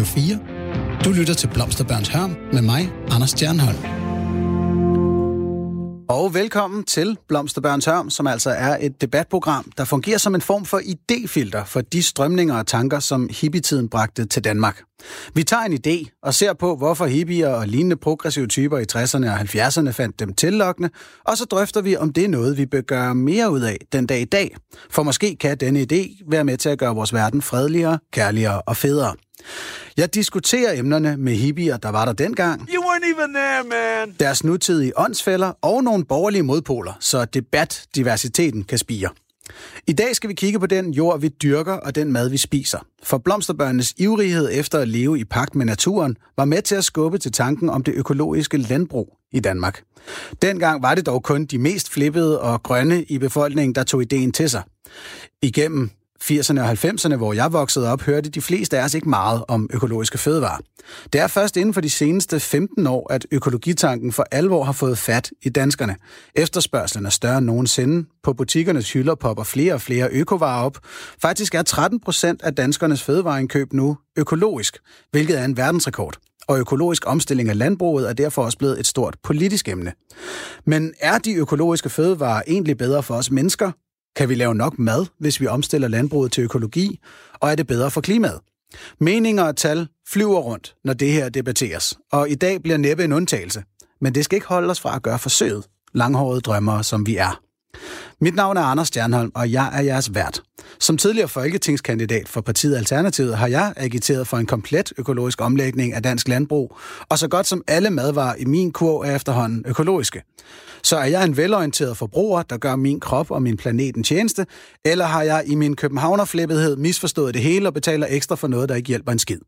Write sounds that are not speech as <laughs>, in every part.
Radio 4. Du lytter til Blomsterbørns Hørm med mig, Anders Stjernholm. Og velkommen til Blomsterbørns Hørm, som altså er et debatprogram, der fungerer som en form for idéfilter for de strømninger og tanker, som hippietiden bragte til Danmark. Vi tager en idé og ser på, hvorfor hippier og lignende progressive typer i 60'erne og 70'erne fandt dem tillokkende, og så drøfter vi, om det er noget, vi bør gøre mere ud af den dag i dag. For måske kan denne idé være med til at gøre vores verden fredeligere, kærligere og federe. Jeg diskuterer emnerne med hippier, der var der dengang. You weren't even there, man. Deres nutidige åndsfælder og nogle borgerlige modpoler, så debatdiversiteten kan spire. I dag skal vi kigge på den jord, vi dyrker og den mad, vi spiser. For blomsterbørnenes ivrighed efter at leve i pagt med naturen var med til at skubbe til tanken om det økologiske landbrug i Danmark. Dengang var det dog kun de mest flippede og grønne i befolkningen, der tog ideen til sig. Igennem 80'erne og 90'erne, hvor jeg voksede op, hørte de fleste af os ikke meget om økologiske fødevarer. Det er først inden for de seneste 15 år, at økologitanken for alvor har fået fat i danskerne. Efterspørgselen er større end nogensinde. På butikkernes hylder popper flere og flere økovarer op. Faktisk er 13 procent af danskernes fødevareindkøb nu økologisk, hvilket er en verdensrekord. Og økologisk omstilling af landbruget er derfor også blevet et stort politisk emne. Men er de økologiske fødevarer egentlig bedre for os mennesker, kan vi lave nok mad, hvis vi omstiller landbruget til økologi? Og er det bedre for klimaet? Meninger og tal flyver rundt, når det her debatteres. Og i dag bliver næppe en undtagelse. Men det skal ikke holde os fra at gøre forsøget, langhårede drømmere som vi er. Mit navn er Anders Stjernholm, og jeg er jeres vært. Som tidligere folketingskandidat for partiet Alternativet har jeg agiteret for en komplet økologisk omlægning af dansk landbrug, og så godt som alle madvarer i min kurv er efterhånden økologiske. Så er jeg en velorienteret forbruger, der gør min krop og min planet en tjeneste, eller har jeg i min københavnerflippethed misforstået det hele og betaler ekstra for noget, der ikke hjælper en skid?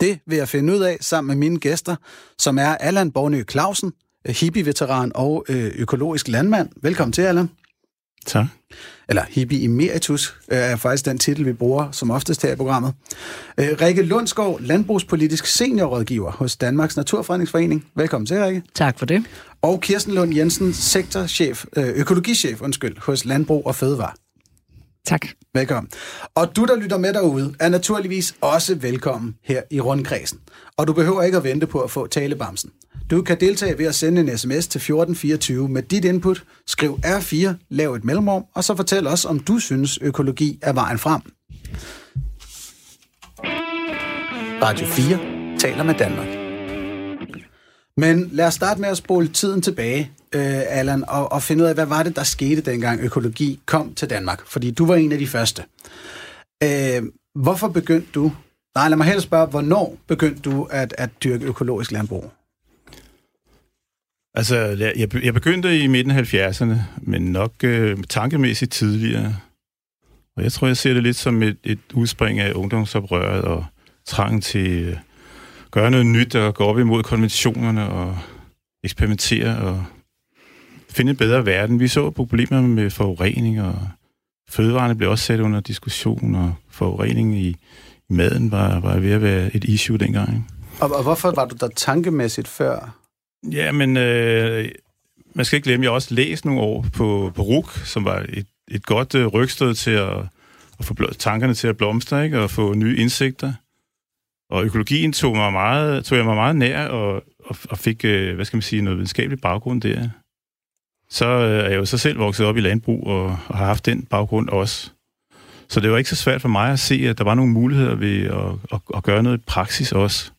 Det vil jeg finde ud af sammen med mine gæster, som er Allan Bornø Clausen, hippie-veteran og øh, økologisk landmand. Velkommen til, Allan. Tak. Eller hippie emeritus øh, er faktisk den titel, vi bruger som oftest her i programmet. Øh, Rikke Lundsgaard, landbrugspolitisk seniorrådgiver hos Danmarks Naturfredningsforening. Velkommen til, Rikke. Tak for det. Og Kirsten Lund Jensen, sektorchef, økologichef undskyld, hos Landbrug og Fødevare. Tak. Velkommen. Og du, der lytter med derude, er naturligvis også velkommen her i rundkredsen. Og du behøver ikke at vente på at få talebamsen. Du kan deltage ved at sende en sms til 1424 med dit input. Skriv R4, lav et mellemrum, og så fortæl os, om du synes, økologi er vejen frem. Radio 4 taler med Danmark. Men lad os starte med at spole tiden tilbage, øh, Allan, og, og finde ud af, hvad var det, der skete dengang økologi kom til Danmark? Fordi du var en af de første. Øh, hvorfor begyndte du, nej lad mig helst spørge, hvornår begyndte du at, at dyrke økologisk landbrug? Altså, jeg, jeg begyndte i midten af 70'erne, men nok øh, tankemæssigt tidligere. Og jeg tror, jeg ser det lidt som et, et udspring af ungdomsoprøret og trang til at gøre noget nyt og gå op imod konventionerne og eksperimentere og finde en bedre verden. Vi så problemer med forurening, og fødevarene blev også sat under diskussion, og forurening i, i maden var, var ved at være et issue dengang. Og, og hvorfor var du der tankemæssigt før Ja, men øh, man skal ikke glemme, jeg også læst nogle år på, på RUK, som var et, et godt øh, rygstød til at, at få tankerne til at blomstre, ikke? og få nye indsigter. Og økologien tog, mig meget, tog jeg mig meget nær, og, og, og fik, øh, hvad skal man sige, noget videnskabelig baggrund der. Så øh, er jeg jo så selv vokset op i landbrug, og, og har haft den baggrund også. Så det var ikke så svært for mig at se, at der var nogle muligheder ved at, at, at gøre noget i praksis også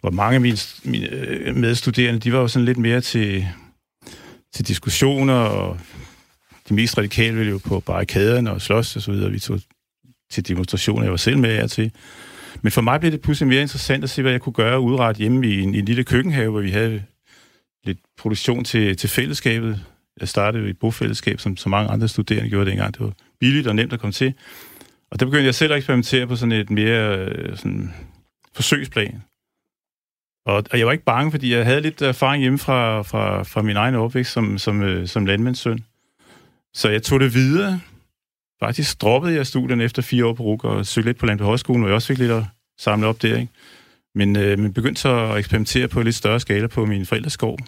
hvor mange af mine, mine øh, medstuderende, de var jo sådan lidt mere til, til diskussioner, og de mest radikale ville jo på barrikaderne og slås og så videre. Vi tog til demonstrationer, jeg var selv med jer til. Men for mig blev det pludselig mere interessant at se, hvad jeg kunne gøre udret hjemme i en, i en lille køkkenhave, hvor vi havde lidt produktion til, til fællesskabet. Jeg startede i et bofællesskab, som så mange andre studerende gjorde dengang. Det var billigt og nemt at komme til. Og der begyndte jeg selv at eksperimentere på sådan et mere øh, sådan, forsøgsplan. Og, og jeg var ikke bange, fordi jeg havde lidt erfaring hjemme fra, fra, fra min egen opvækst som, som, øh, som landmandssøn. Så jeg tog det videre. Faktisk droppede jeg studien efter fire år på RUK og søgte lidt på Landbrug Højskolen, hvor jeg også fik lidt at samle op der. Ikke? Men, øh, men begyndte så at eksperimentere på en lidt større skala på min forældres skov.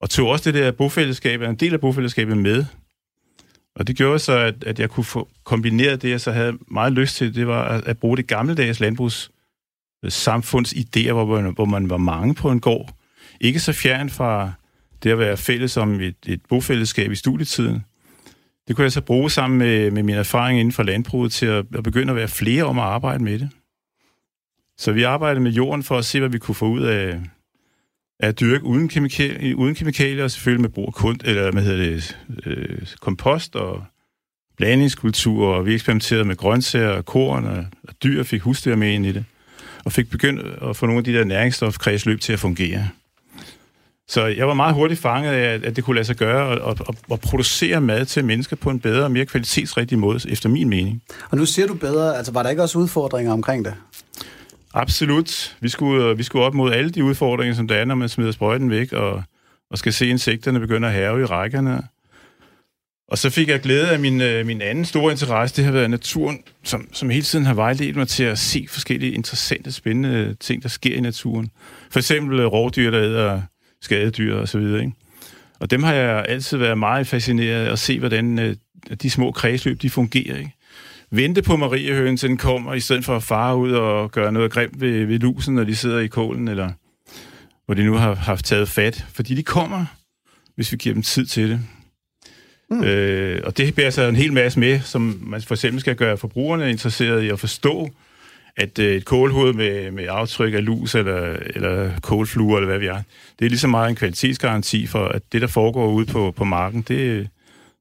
Og tog også det der bofællesskab, en del af bofællesskabet med. Og det gjorde så, at, at jeg kunne få kombineret det, jeg så havde meget lyst til, det var at, at bruge det gammeldags landbrugs samfundsidéer, hvor man, hvor man var mange på en gård. Ikke så fjern fra det at være fælles om et, et bofællesskab i studietiden. Det kunne jeg så bruge sammen med, med min erfaring inden for landbruget til at, at begynde at være flere om at arbejde med det. Så vi arbejdede med jorden for at se, hvad vi kunne få ud af, at dyrke uden, kemikalier, uden kemikalier, og selvfølgelig med brug af kund, eller hvad hedder det, øh, kompost og blandingskultur, og vi eksperimenterede med grøntsager og korn, og, og dyr fik husdyr med ind i det, og fik begyndt at få nogle af de der næringsstofkredsløb til at fungere. Så jeg var meget hurtigt fanget af, at det kunne lade sig gøre at, at, at producere mad til mennesker på en bedre og mere kvalitetsrigtig måde, efter min mening. Og nu siger du bedre, altså var der ikke også udfordringer omkring det? Absolut. Vi skulle, øh, vi skulle op mod alle de udfordringer, som der er, når man smider sprøjten væk, og, og skal se insekterne begynde at have i rækkerne. Og så fik jeg glæde af min, øh, min anden store interesse, det har været naturen, som, som hele tiden har vejledt mig til at se forskellige interessante, spændende ting, der sker i naturen. For eksempel øh, rovdyr, der æder skadedyr og så videre. Ikke? Og dem har jeg altid været meget fascineret af at se, hvordan øh, de små kredsløb, de fungerer. Ikke? Vente på Mariehøen, til den kommer, i stedet for at fare ud og gøre noget grimt ved, ved lusen, når de sidder i kålen, eller hvor de nu har haft taget fat. Fordi de kommer, hvis vi giver dem tid til det. Mm. Øh, og det bærer sig en hel masse med, som man for eksempel skal gøre forbrugerne interesseret i at forstå, at øh, et kålhoved med, med aftryk af lus eller, eller kålfluer, eller hvad vi er, det er lige så meget en kvalitetsgaranti for, at det, der foregår ude på, på marken, det,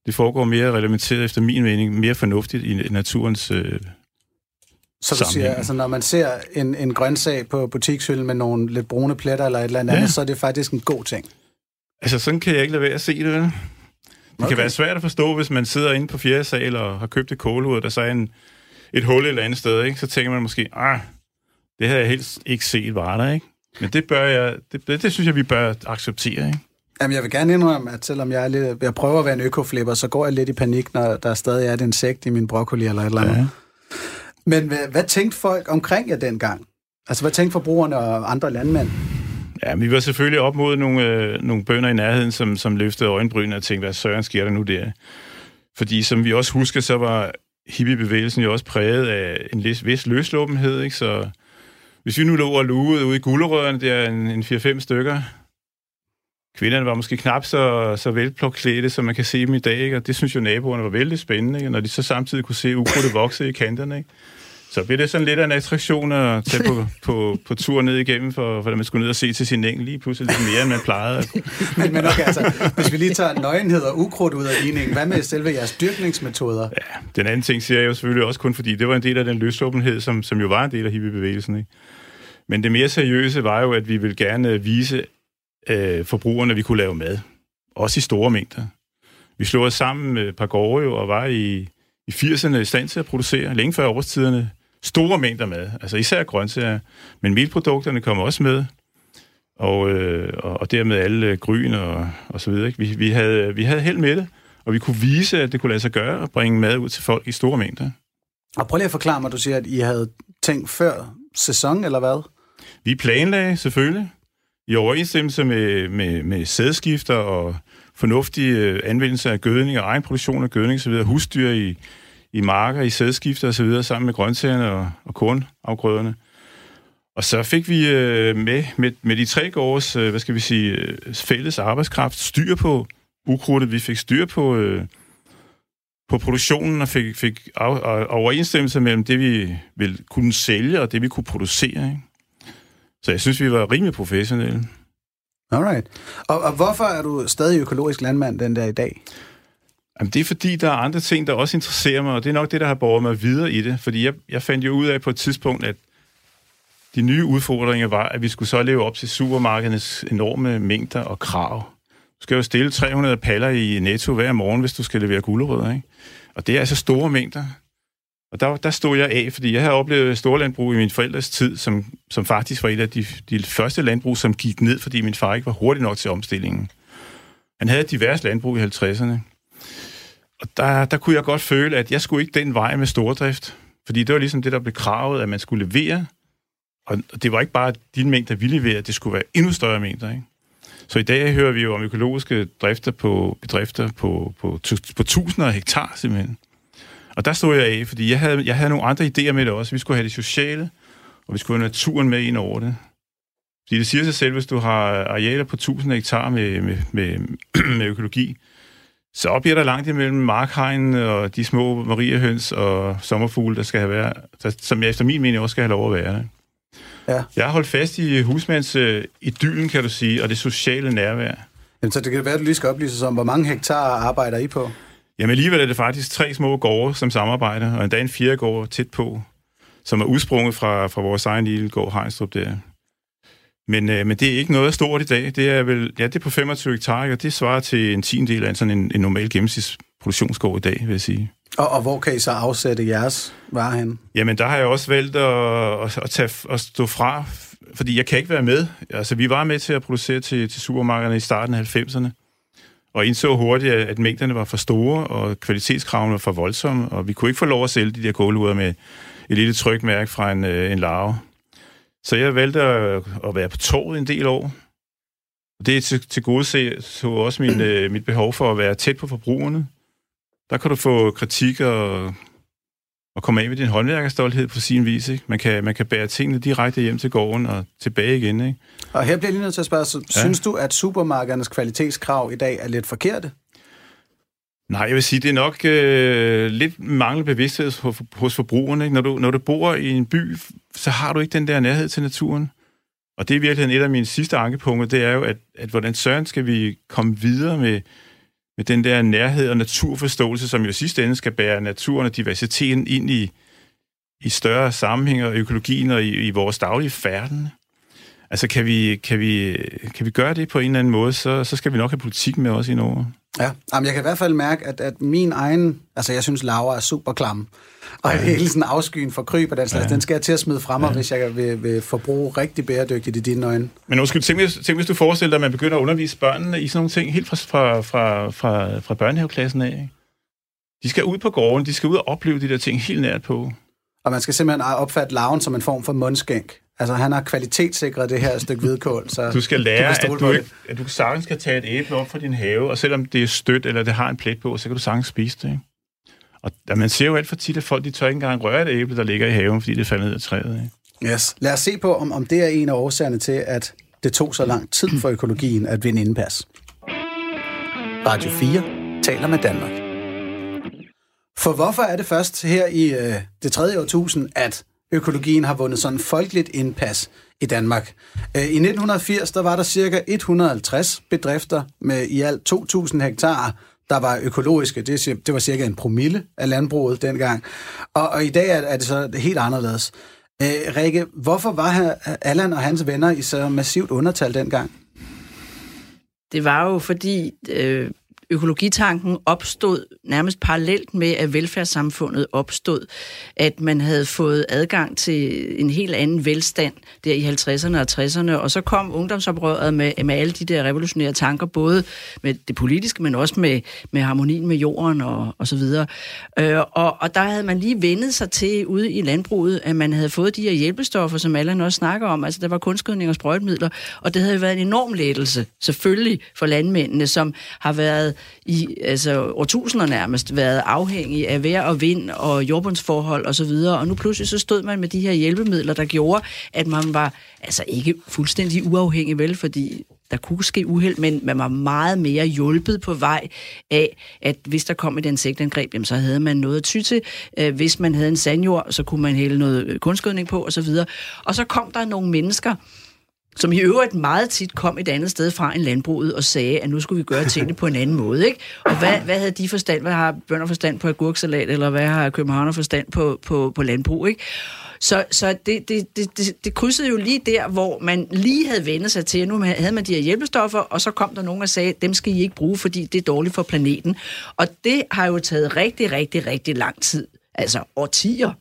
det foregår mere reglementeret efter min mening, mere fornuftigt i naturens øh, så du siger, altså når man ser en, en grøntsag på butikshylden med nogle lidt brune pletter eller et eller andet, ja. så er det faktisk en god ting. Altså sådan kan jeg ikke lade være at se det, vel? Det okay. kan være svært at forstå, hvis man sidder inde på fjerde sal og har købt et kålhoved, der så er en, et hul et eller andet sted, ikke? så tænker man måske, ah, det har jeg helst ikke set var der, ikke? Men det bør jeg, det, det, det synes jeg, vi bør acceptere, ikke? Jamen, jeg vil gerne indrømme, at selvom jeg, er lidt, jeg prøver at være en økoflipper, så går jeg lidt i panik, når der stadig er et insekt i min broccoli eller et eller andet. Ja. Men hvad, hvad tænkte folk omkring jer dengang? Altså, hvad tænkte forbrugerne og andre landmænd? Ja, vi var selvfølgelig op mod nogle, øh, nogle bønder i nærheden, som, som løftede øjenbrynene og tænkte, hvad søren sker der nu der? Fordi som vi også husker, så var hippiebevægelsen jo også præget af en vis løslåbenhed, ikke? Så hvis vi nu lå og lugede ude i gulderødderne, der er en, en 4-5 stykker, kvinderne var måske knap så, så velpluksklædte, som man kan se dem i dag, ikke? og det synes jo naboerne var vældig spændende, ikke? når de så samtidig kunne se ukrudtet vokse i kanterne. Ikke? Så bliver det sådan lidt af en attraktion at tage på, <laughs> på, på tur ned igennem, for, for at man skulle ned og se til sin engel lige pludselig lidt mere, end man plejede. <laughs> men, men okay, altså, hvis vi lige tager nøgenhed og ukrudt ud af ligningen, hvad med selve jeres dyrkningsmetoder? Ja, den anden ting siger jeg jo selvfølgelig også kun, fordi det var en del af den løsåbenhed, som, som jo var en del af hippiebevægelsen. Ikke? Men det mere seriøse var jo, at vi vil gerne vise øh, forbrugerne, vi kunne lave mad. Også i store mængder. Vi slog os sammen med et par gårde jo, og var i, i 80'erne i stand til at producere, længe før årstiderne, store mængder mad. Altså især grøntsager. Men milprodukterne kom også med. Og, øh, og dermed alle gryn og, og så videre. Ikke? Vi, vi, havde, vi havde held med det, og vi kunne vise, at det kunne lade sig gøre at bringe mad ud til folk i store mængder. Og prøv lige at forklare mig, du siger, at I havde tænkt før sæson, eller hvad? Vi planlagde selvfølgelig i overensstemmelse med, med, med sædskifter og fornuftig øh, anvendelse af gødning og egen produktion af gødning osv., husdyr i, i marker, i sædskifter osv., sammen med grøntsagerne og, og kornafgrøderne. Og så fik vi øh, med, med, med de tre års, øh, hvad skal vi sige, øh, fælles arbejdskraft styr på ukrudtet. Vi fik styr på, øh, på produktionen og fik, fik af, overensstemmelse mellem det, vi ville kunne sælge og det, vi kunne producere. Ikke? Så jeg synes, vi var rimelig professionelle. Alright. Og, og hvorfor er du stadig økologisk landmand den der i dag? Jamen, det er fordi, der er andre ting, der også interesserer mig, og det er nok det, der har båret mig videre i det. Fordi jeg, jeg fandt jo ud af på et tidspunkt, at de nye udfordringer var, at vi skulle så leve op til supermarkedenes enorme mængder og krav. Du skal jo stille 300 paller i Netto hver morgen, hvis du skal levere gulerødder, ikke? Og det er altså store mængder. Og der, der stod jeg af, fordi jeg havde oplevet storlandbrug i min forældres tid, som, som faktisk var et af de, de første landbrug, som gik ned, fordi min far ikke var hurtig nok til omstillingen. Han havde divers landbrug i 50'erne. Og der, der kunne jeg godt føle, at jeg skulle ikke den vej med stordrift. Fordi det var ligesom det, der blev kravet, at man skulle levere. Og det var ikke bare de mængder, vi leverede, det skulle være endnu større mængder. Ikke? Så i dag hører vi jo om økologiske drifter på bedrifter på, på, på, på tusinder af hektar simpelthen. Og der stod jeg af, fordi jeg havde, jeg havde nogle andre idéer med det også. Vi skulle have det sociale og vi skulle have naturen med ind over det. Fordi det siger sig selv, hvis du har arealer på 1000 hektar med, med, med, <clears throat> med økologi, så bliver der langt imellem markhegn og de små mariehøns og sommerfugle, der skal have været, som jeg efter min mening også skal have lov at være. Ja. Jeg har holdt fast i husmands uh, idyllen, kan du sige, og det sociale nærvær. Jamen, så det kan være, at du lige skal oplyse om, hvor mange hektar arbejder I på? Jamen alligevel er det faktisk tre små gårde, som samarbejder, og endda en fjerde gård tæt på, som er udsprunget fra, fra vores egen lille gård Heinstrup der. Men, øh, men det er ikke noget stort i dag. Det er vel, ja, det er på 25 hektar, og det svarer til en tiendel af sådan en, en normal gennemsnitsproduktionsgård i dag, vil jeg sige. Og, og hvor kan I så afsætte jeres varer hen? Jamen, der har jeg også valgt at, at, at, tage, at stå fra, fordi jeg kan ikke være med. Altså, vi var med til at producere til, til supermarkederne i starten af 90'erne, og indså hurtigt, at mængderne var for store, og kvalitetskravene var for voldsomme, og vi kunne ikke få lov at sælge de der kåluder med et lille trykmærke fra en, øh, en larve. Så jeg valgte at, at være på toget en del år. Det er til, til gode se så også min, øh, mit behov for at være tæt på forbrugerne. Der kan du få kritik og, og komme af med din håndværkerstolthed på sin vis. Ikke? Man, kan, man kan bære tingene direkte hjem til gården og tilbage igen. Ikke? Og her bliver jeg lige nødt til at spørge, så ja. synes du, at supermarkedernes kvalitetskrav i dag er lidt forkerte? Nej, jeg vil sige, det er nok øh, lidt mangel bevidsthed hos, hos forbrugerne. Ikke? Når, du, når du bor i en by, så har du ikke den der nærhed til naturen. Og det er virkelig et af mine sidste ankepunkter, det er jo, at, at hvordan søren skal vi komme videre med, med den der nærhed og naturforståelse, som jo sidste ende skal bære naturen og diversiteten ind i, i større sammenhæng og økologien og i, i vores daglige færden. Altså, kan vi, kan, vi, kan vi gøre det på en eller anden måde, så, så skal vi nok have politik med os i Norge. Ja, Jamen, jeg kan i hvert fald mærke, at, at min egen... Altså, jeg synes, Laura er super klam. Og ja. hele sådan afskyen for kryb og den slags, ja. den skal jeg til at smide frem, ja. hvis jeg vil, vil forbruge rigtig bæredygtigt i dine øjne. Men tænk hvis, tænk, hvis du forestiller dig, at man begynder at undervise børnene i sådan nogle ting, helt fra, fra, fra, fra, fra børnehaveklassen af. Ikke? De skal ud på gården, de skal ud og opleve de der ting helt nært på. Og man skal simpelthen opfatte laven som en form for mundskænk. Altså, han har kvalitetssikret det her stykke hvidkål, så Du skal lære, du at, du ikke, at du sagtens kan tage et æble op fra din have, og selvom det er stødt, eller det har en plet på, så kan du sagtens spise det, ikke? Og man ser jo alt for tit, at folk de tør ikke engang røre et æble, der ligger i haven, fordi det falder ned af træet. Ikke? Yes. Lad os se på, om, om det er en af årsagerne til, at det tog så lang tid for økologien at vinde indpas. Radio 4 taler med Danmark. For hvorfor er det først her i øh, det tredje årtusind, at økologien har vundet sådan folkeligt indpas i Danmark. Øh, I 1980 der var der cirka 150 bedrifter med i alt 2.000 hektar, der var økologiske. Det, det var cirka en promille af landbruget dengang. Og, og i dag er, er det så helt anderledes. Øh, Rikke, hvorfor var Allan og hans venner i så massivt undertal dengang? Det var jo fordi øh, økologitanken opstod nærmest parallelt med, at velfærdssamfundet opstod, at man havde fået adgang til en helt anden velstand der i 50'erne og 60'erne, og så kom ungdomsoprøret med, med alle de der revolutionære tanker, både med det politiske, men også med, med harmonien med jorden og, og så videre. Øh, og, og der havde man lige vendet sig til ude i landbruget, at man havde fået de her hjælpestoffer, som alle også snakker om, altså der var kunstgødning og sprøjtemidler, og det havde været en enorm lettelse, selvfølgelig for landmændene, som har været i altså, årtusinder nærmest været afhængig af vejr og vind og jordbundsforhold osv., og, så videre, og nu pludselig så stod man med de her hjælpemidler, der gjorde, at man var altså ikke fuldstændig uafhængig, vel, fordi der kunne ske uheld, men man var meget mere hjulpet på vej af, at hvis der kom et insektangreb, jamen, så havde man noget at ty til. Øh, hvis man havde en sandjord, så kunne man hælde noget kunstgødning på, og så videre. Og så kom der nogle mennesker, som i øvrigt meget tit kom et andet sted fra en landbruget og sagde, at nu skulle vi gøre tingene på en anden måde. Ikke? Og hvad, hvad havde de forstand? Hvad har bønder forstand på agurksalat, eller hvad har københavner forstand på, på, på landbrug? Ikke? Så, så det, det, det, det, det krydsede jo lige der, hvor man lige havde vendt sig til, at nu havde man de her hjælpestoffer, og så kom der nogen og sagde, dem skal I ikke bruge, fordi det er dårligt for planeten. Og det har jo taget rigtig, rigtig, rigtig lang tid, altså årtier,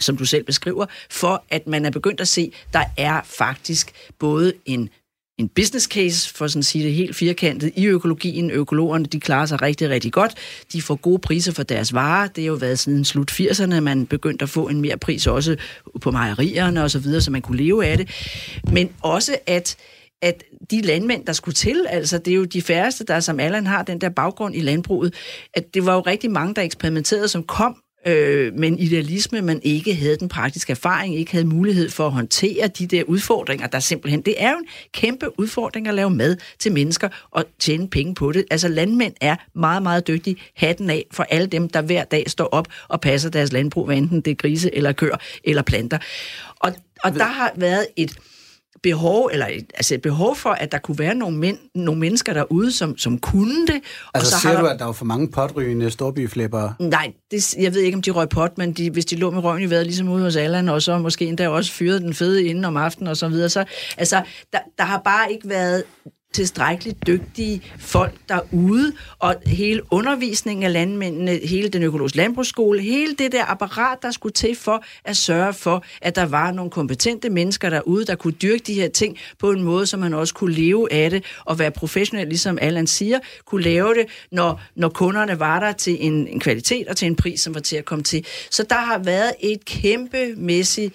som du selv beskriver, for at man er begyndt at se, der er faktisk både en en business case, for sådan at sige det helt firkantet, i økologien. Økologerne, de klarer sig rigtig, rigtig godt. De får gode priser for deres varer. Det har jo været siden slut 80'erne, man begyndte at få en mere pris også på mejerierne og så videre, så man kunne leve af det. Men også at at de landmænd, der skulle til, altså det er jo de færreste, der som Allan har den der baggrund i landbruget, at det var jo rigtig mange, der eksperimenterede, som kom øh, men idealisme, man ikke havde den praktiske erfaring, ikke havde mulighed for at håndtere de der udfordringer, der simpelthen, det er jo en kæmpe udfordring at lave mad til mennesker og tjene penge på det. Altså landmænd er meget, meget dygtige, hatten af for alle dem, der hver dag står op og passer deres landbrug, hvad enten det er grise eller køer eller planter. Og, og der har været et, behov, eller et, altså et behov for, at der kunne være nogle, mænd, nogle mennesker derude, som, som kunne det. Altså og så siger har du, at der var for mange potrygende storbyflippere? Nej, det, jeg ved ikke, om de røg pot, men de, hvis de lå med røven i vejret, ligesom ude hos Allan, og så måske endda også fyrede den fede inden om aftenen og så videre, så altså, der, der har bare ikke været tilstrækkeligt dygtige folk derude, og hele undervisningen af landmændene, hele den økologiske landbrugsskole, hele det der apparat, der skulle til for at sørge for, at der var nogle kompetente mennesker derude, der kunne dyrke de her ting på en måde, så man også kunne leve af det, og være professionel, ligesom Allan siger, kunne lave det, når, når kunderne var der til en, en kvalitet og til en pris, som var til at komme til. Så der har været et kæmpemæssigt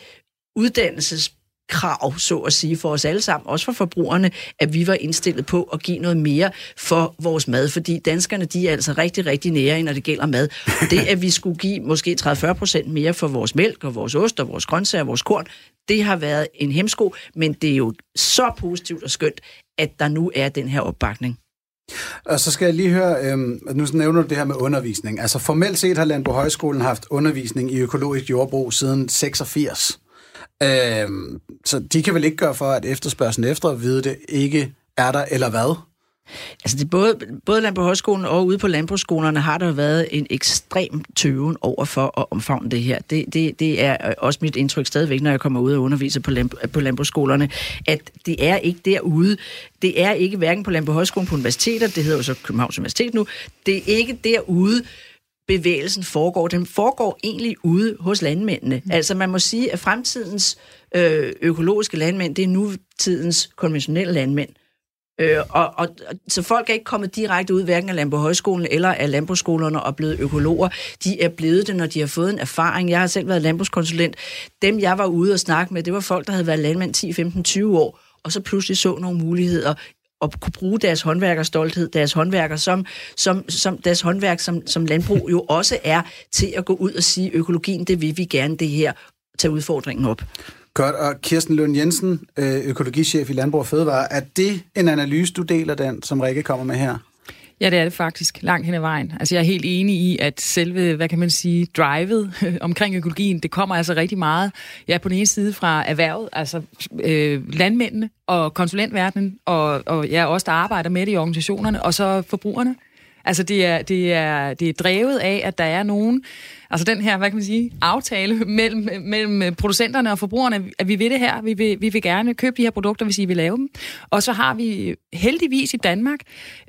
uddannelses krav, så at sige, for os alle sammen, også for forbrugerne, at vi var indstillet på at give noget mere for vores mad, fordi danskerne, de er altså rigtig, rigtig nære, når det gælder mad. Det, at vi skulle give måske 30-40 procent mere for vores mælk og vores ost og vores grøntsager og vores korn, det har været en hemsko, men det er jo så positivt og skønt, at der nu er den her opbakning. Og så skal jeg lige høre, øhm, nu nævner du det her med undervisning. Altså formelt set har Landbrug Højskolen haft undervisning i økologisk jordbrug siden 86. Øh, så de kan vel ikke gøre for, at efterspørgselen efter at vide det ikke er der, eller hvad? Altså det både, både Landbrugshøjskolen og ude på landbrugsskolerne har der været en ekstrem tøven over for at omfavne det her. Det, det, det er også mit indtryk stadigvæk, når jeg kommer ud og underviser på, land, på landbrugsskolerne, at det er ikke derude. Det er ikke hverken på Landbrugshøjskolen på universiteter, det hedder jo så Københavns Universitet nu, det er ikke derude, bevægelsen foregår. Den foregår egentlig ude hos landmændene. Mm. Altså man må sige, at fremtidens øh, økologiske landmænd, det er nutidens konventionelle landmænd. Øh, og, og, så folk er ikke kommet direkte ud, hverken af Landbrugshøjskolen eller af landbrugsskolerne og blevet økologer. De er blevet det, når de har fået en erfaring. Jeg har selv været landbrugskonsulent. Dem, jeg var ude og snakke med, det var folk, der havde været landmænd 10, 15, 20 år, og så pludselig så nogle muligheder at kunne bruge deres håndværkerstolthed, deres håndværker som, som, som deres håndværk som, som landbrug jo også er til at gå ud og sige, økologien, det vil vi gerne det her, tage udfordringen op. Godt, og Kirsten Lund Jensen, øh, økologichef i Landbrug og Fødevare, er det en analyse, du deler den, som Rikke kommer med her? Ja, det er det faktisk, langt hen ad vejen. Altså, jeg er helt enig i, at selve, hvad kan man sige, drivet <laughs> omkring økologien, det kommer altså rigtig meget, ja, på den ene side fra erhvervet, altså øh, landmændene og konsulentverdenen, og, og ja, også der arbejder med det i organisationerne, og så forbrugerne. Altså, det er, det, er, det er drevet af, at der er nogen, altså den her, hvad kan man sige, aftale mellem, mellem producenterne og forbrugerne, at vi vil det her, vi vil, vi vil gerne købe de her produkter, hvis I vil lave dem. Og så har vi heldigvis i Danmark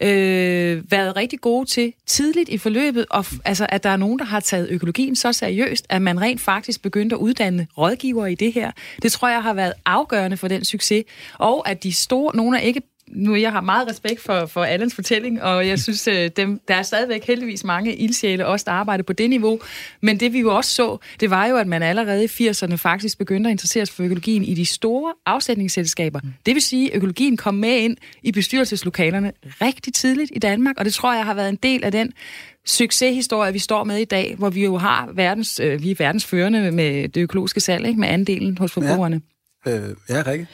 øh, været rigtig gode til tidligt i forløbet, og, altså, at der er nogen, der har taget økologien så seriøst, at man rent faktisk begyndte at uddanne rådgivere i det her. Det tror jeg har været afgørende for den succes. Og at de store, nogle er ikke nu jeg har meget respekt for, for Allens fortælling, og jeg <laughs> synes, øh, dem, der er stadigvæk heldigvis mange ildsjæle også, der arbejder på det niveau. Men det vi jo også så, det var jo, at man allerede i 80'erne faktisk begyndte at interessere sig for økologien i de store afsætningsselskaber. Mm. Det vil sige, at økologien kom med ind i bestyrelseslokalerne rigtig tidligt i Danmark, og det tror jeg har været en del af den succeshistorie, vi står med i dag, hvor vi jo har verdens, øh, vi er verdensførende med det økologiske salg, ikke? med andelen hos forbrugerne. Ja. Øh, ja, Rikke.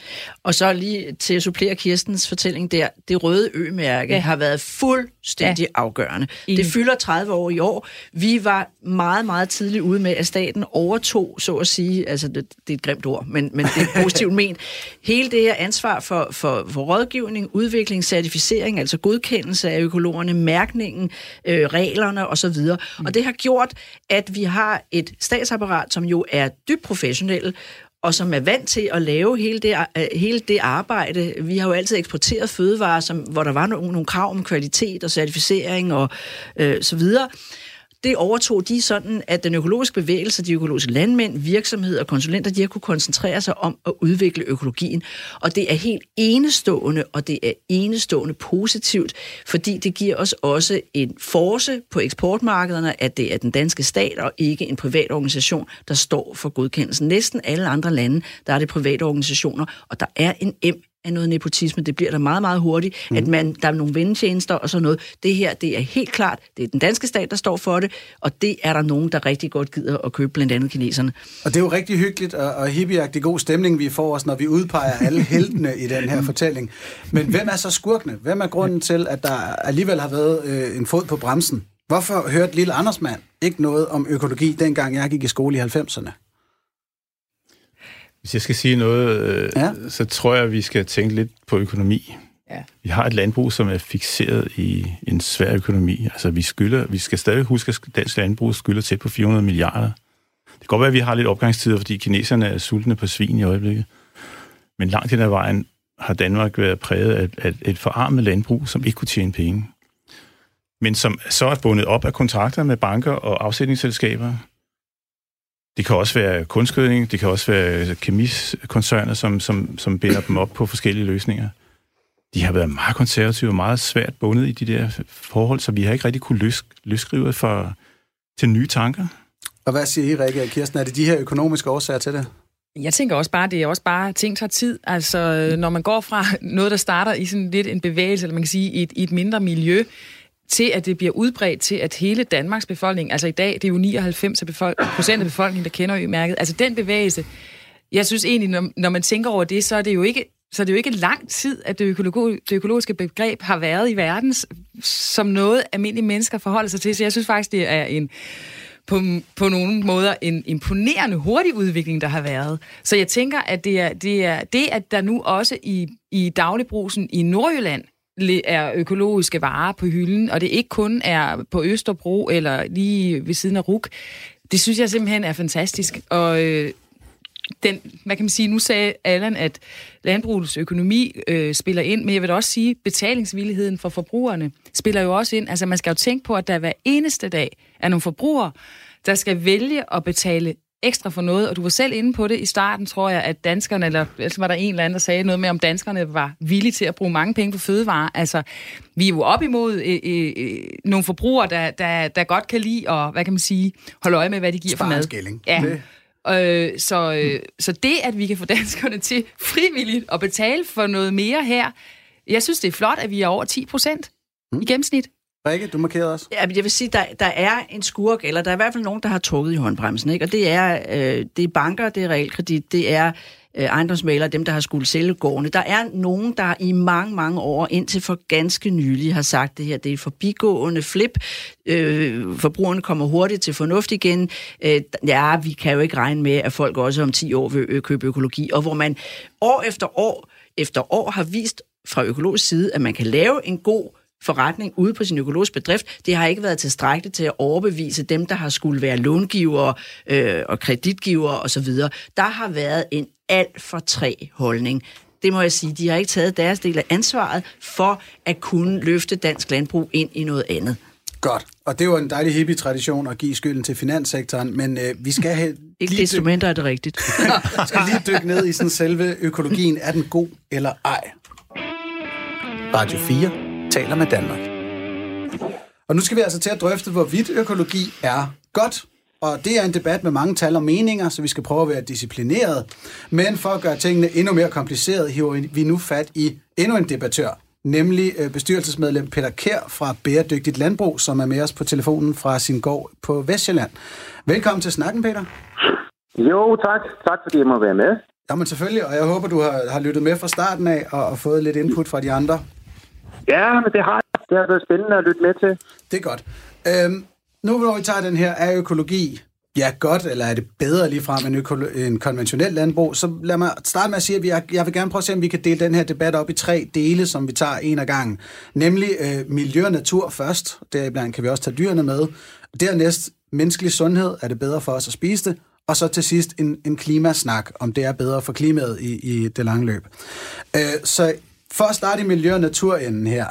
Og så lige til at supplere Kirstens fortælling der, det røde ø-mærke ja. har været fuldstændig ja. afgørende. Enig. Det fylder 30 år i år. Vi var meget, meget tidligt ude med, at staten overtog, så at sige, altså det, det er et grimt ord, men, men det er positivt <laughs> ment, hele det her ansvar for, for, for rådgivning, udvikling, certificering, altså godkendelse af økologerne, mærkningen, øh, reglerne osv. Mm. Og det har gjort, at vi har et statsapparat, som jo er dybt professionelt, og som er vant til at lave hele det, øh, hele det arbejde. Vi har jo altid eksporteret fødevarer, som, hvor der var nogle, nogle krav om kvalitet og certificering og øh, så videre det overtog de sådan, at den økologiske bevægelse, de økologiske landmænd, virksomheder og konsulenter, de har kunne koncentrere sig om at udvikle økologien. Og det er helt enestående, og det er enestående positivt, fordi det giver os også en force på eksportmarkederne, at det er den danske stat og ikke en privat organisation, der står for godkendelsen. Næsten alle andre lande, der er det private organisationer, og der er en em af noget nepotisme. Det bliver der meget, meget hurtigt, mm. at man, der er nogle vendetjenester og sådan noget. Det her, det er helt klart, det er den danske stat, der står for det, og det er der nogen, der rigtig godt gider at købe, blandt andet kineserne. Og det er jo rigtig hyggeligt og, og hippieagtig god stemning, vi får os, når vi udpeger alle <laughs> heltene i den her fortælling. Men hvem er så skurkene? Hvem er grunden til, at der alligevel har været øh, en fod på bremsen? Hvorfor hørte lille Andersmand ikke noget om økologi, dengang jeg gik i skole i 90'erne? Hvis jeg skal sige noget, øh, ja. så tror jeg, at vi skal tænke lidt på økonomi. Ja. Vi har et landbrug, som er fixeret i en svær økonomi. Altså, vi skylder, vi skal stadig huske, at dansk landbrug skylder tæt på 400 milliarder. Det kan godt være, at vi har lidt opgangstider, fordi kineserne er sultne på svin i øjeblikket. Men langt hen ad vejen har Danmark været præget af, af et forarmet landbrug, som ikke kunne tjene penge. Men som så er bundet op af kontrakter med banker og afsætningsselskaber, det kan også være kunstgødning, det kan også være kemiskoncerner, som, som, som binder dem op på forskellige løsninger. De har været meget konservative og meget svært bundet i de der forhold, så vi har ikke rigtig kunne løs, løsskrive for, til nye tanker. Og hvad siger I, Rikke og Kirsten? Er det de her økonomiske årsager til det? Jeg tænker også bare, det er også bare, ting tager tid. Altså, når man går fra noget, der starter i sådan lidt en bevægelse, eller man kan sige, i et, i et mindre miljø, til at det bliver udbredt til, at hele Danmarks befolkning, altså i dag, det er jo 99 procent af befolkningen, der kender ø-mærket, altså den bevægelse, jeg synes egentlig, når, når man tænker over det, så er det jo ikke så det er jo ikke lang tid, at det, økologi, det økologiske begreb har været i verden, som noget almindelige mennesker forholder sig til. Så jeg synes faktisk, det er en, på, på nogle måder en imponerende hurtig udvikling, der har været. Så jeg tænker, at det er det, er, det at der nu også i, i dagligbrusen i Nordjylland er økologiske varer på hylden, og det ikke kun er på Østerbro eller lige ved siden af RUK, det synes jeg simpelthen er fantastisk. Og øh, den, hvad kan man sige, nu sagde Allan, at landbrugets økonomi øh, spiller ind, men jeg vil også sige, at betalingsvilligheden for forbrugerne spiller jo også ind. Altså man skal jo tænke på, at der hver eneste dag er nogle forbrugere, der skal vælge at betale ekstra for noget, og du var selv inde på det i starten, tror jeg, at danskerne, eller ellers var der en eller anden, der sagde noget med, om danskerne var villige til at bruge mange penge på fødevarer. Altså, vi er jo op imod øh, øh, øh nogle forbrugere, der, der, der godt kan lide at, hvad kan man sige, holde øje med, hvad de giver for mad. Ja. Øh, så, øh, så det, at vi kan få <laughs> danskerne til frivilligt at betale for noget mere her, jeg synes, det er flot, at vi er over 10 procent mm. i gennemsnit. Rikke, du markerede også. Ja, jeg vil sige, der, der er en skurk, eller der er i hvert fald nogen, der har trukket i håndbremsen, ikke? og det er, øh, det er banker, det er realkredit, det er øh, ejendomsmalere, dem, der har skulle sælge gårdene. Der er nogen, der i mange, mange år, indtil for ganske nylig, har sagt, det her det er forbigående flip. Øh, forbrugerne kommer hurtigt til fornuft igen. Øh, ja, vi kan jo ikke regne med, at folk også om 10 år vil øh, købe økologi. Og hvor man år efter år efter år har vist fra økologisk side, at man kan lave en god forretning ude på sin økologiske bedrift, det har ikke været tilstrækkeligt til at overbevise dem, der har skulle være långivere øh, og kreditgivere osv. Der har været en alt for træ holdning. Det må jeg sige, de har ikke taget deres del af ansvaret for at kunne løfte dansk landbrug ind i noget andet. Godt. Og det var en dejlig hippie-tradition at give skylden til finanssektoren, men øh, vi skal have... <laughs> Ikke desto mindre er det rigtigt. <laughs> skal lige dykke ned i sådan selve økologien. Er den god eller ej? Radio 4 taler med Danmark. Og nu skal vi altså til at drøfte, hvorvidt økologi er godt. Og det er en debat med mange tal og meninger, så vi skal prøve at være disciplineret. Men for at gøre tingene endnu mere komplicerede, hiver vi nu fat i endnu en debattør, nemlig øh, bestyrelsesmedlem Peter Kær fra Bæredygtigt Landbrug, som er med os på telefonen fra sin gård på Vestjylland. Velkommen til snakken, Peter. Jo, tak. Tak fordi jeg må være med. Jamen selvfølgelig, og jeg håber, du har, har lyttet med fra starten af og, og fået lidt input fra de andre. Ja, men det har jeg. Det har været spændende at lytte med til. Det er godt. Øhm, nu hvor vi tager den her, er økologi ja, godt, eller er det bedre lige frem end øko- en konventionel landbrug, så lad mig starte med at sige, at vi jeg vil gerne prøve at se, om vi kan dele den her debat op i tre dele, som vi tager en af gangen. Nemlig øh, miljø og natur først, deriblandt kan vi også tage dyrene med. Dernæst menneskelig sundhed, er det bedre for os at spise det? Og så til sidst en, en klimasnak, om det er bedre for klimaet i, i det lange løb. Øh, så for at starte i miljø- og naturenden her.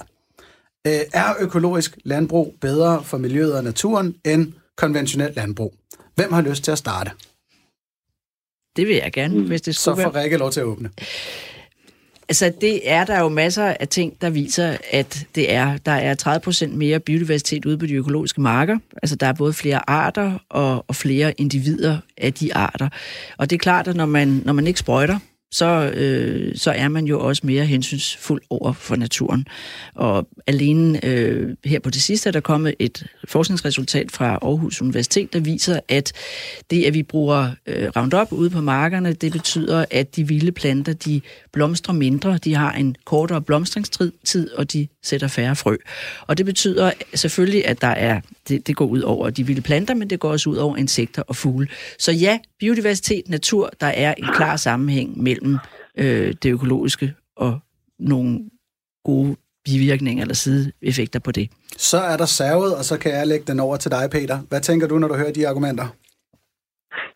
Øh, er økologisk landbrug bedre for miljøet og naturen end konventionelt landbrug? Hvem har lyst til at starte? Det vil jeg gerne, hvis det skulle Så får Rikke lov til at åbne. Altså, det er der jo masser af ting, der viser, at det er. Der er 30 procent mere biodiversitet ude på de økologiske marker. Altså, der er både flere arter og, og flere individer af de arter. Og det er klart, at når man, når man ikke sprøjter, så, øh, så er man jo også mere hensynsfuld over for naturen. Og alene øh, her på det sidste er der kommet et forskningsresultat fra Aarhus Universitet, der viser, at det, at vi bruger øh, Roundup ude på markerne, det betyder, at de vilde planter, de blomstrer mindre, de har en kortere blomstringstid, og de sætter færre frø. Og det betyder selvfølgelig, at der er, det, det går ud over de vilde planter, men det går også ud over insekter og fugle. Så ja, biodiversitet, natur, der er en klar sammenhæng mellem øh, det økologiske og nogle gode bivirkninger eller sideeffekter på det. Så er der servet, og så kan jeg lægge den over til dig, Peter. Hvad tænker du, når du hører de argumenter?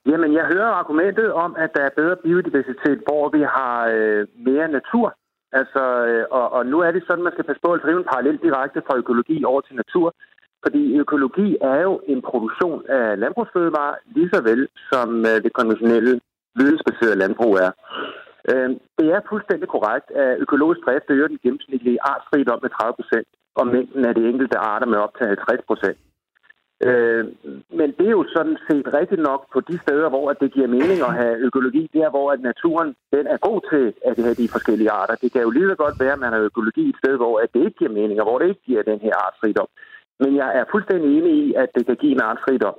Jamen, jeg hører argumentet om, at der er bedre biodiversitet, hvor vi har øh, mere natur. Altså, øh, og, og nu er det sådan, at man skal passe på at drive en parallel direkte fra økologi over til natur. Fordi økologi er jo en produktion af landbrugsfødevarer, lige så vel som øh, det konventionelle vidensbaserede landbrug er. Øh, det er fuldstændig korrekt, at økologisk drift øger den gennemsnitlige artsrigdom med 30 procent, og mængden af de enkelte arter med op til 50 procent. Øh, men det er jo sådan set rigtigt nok på de steder, hvor det giver mening at have økologi, der hvor at naturen den er god til at have de forskellige arter. Det kan jo lige så godt være, at man har økologi et sted, hvor at det ikke giver mening, og hvor det ikke giver den her artsrigdom. Men jeg er fuldstændig enig i, at det kan give en artsrigdom.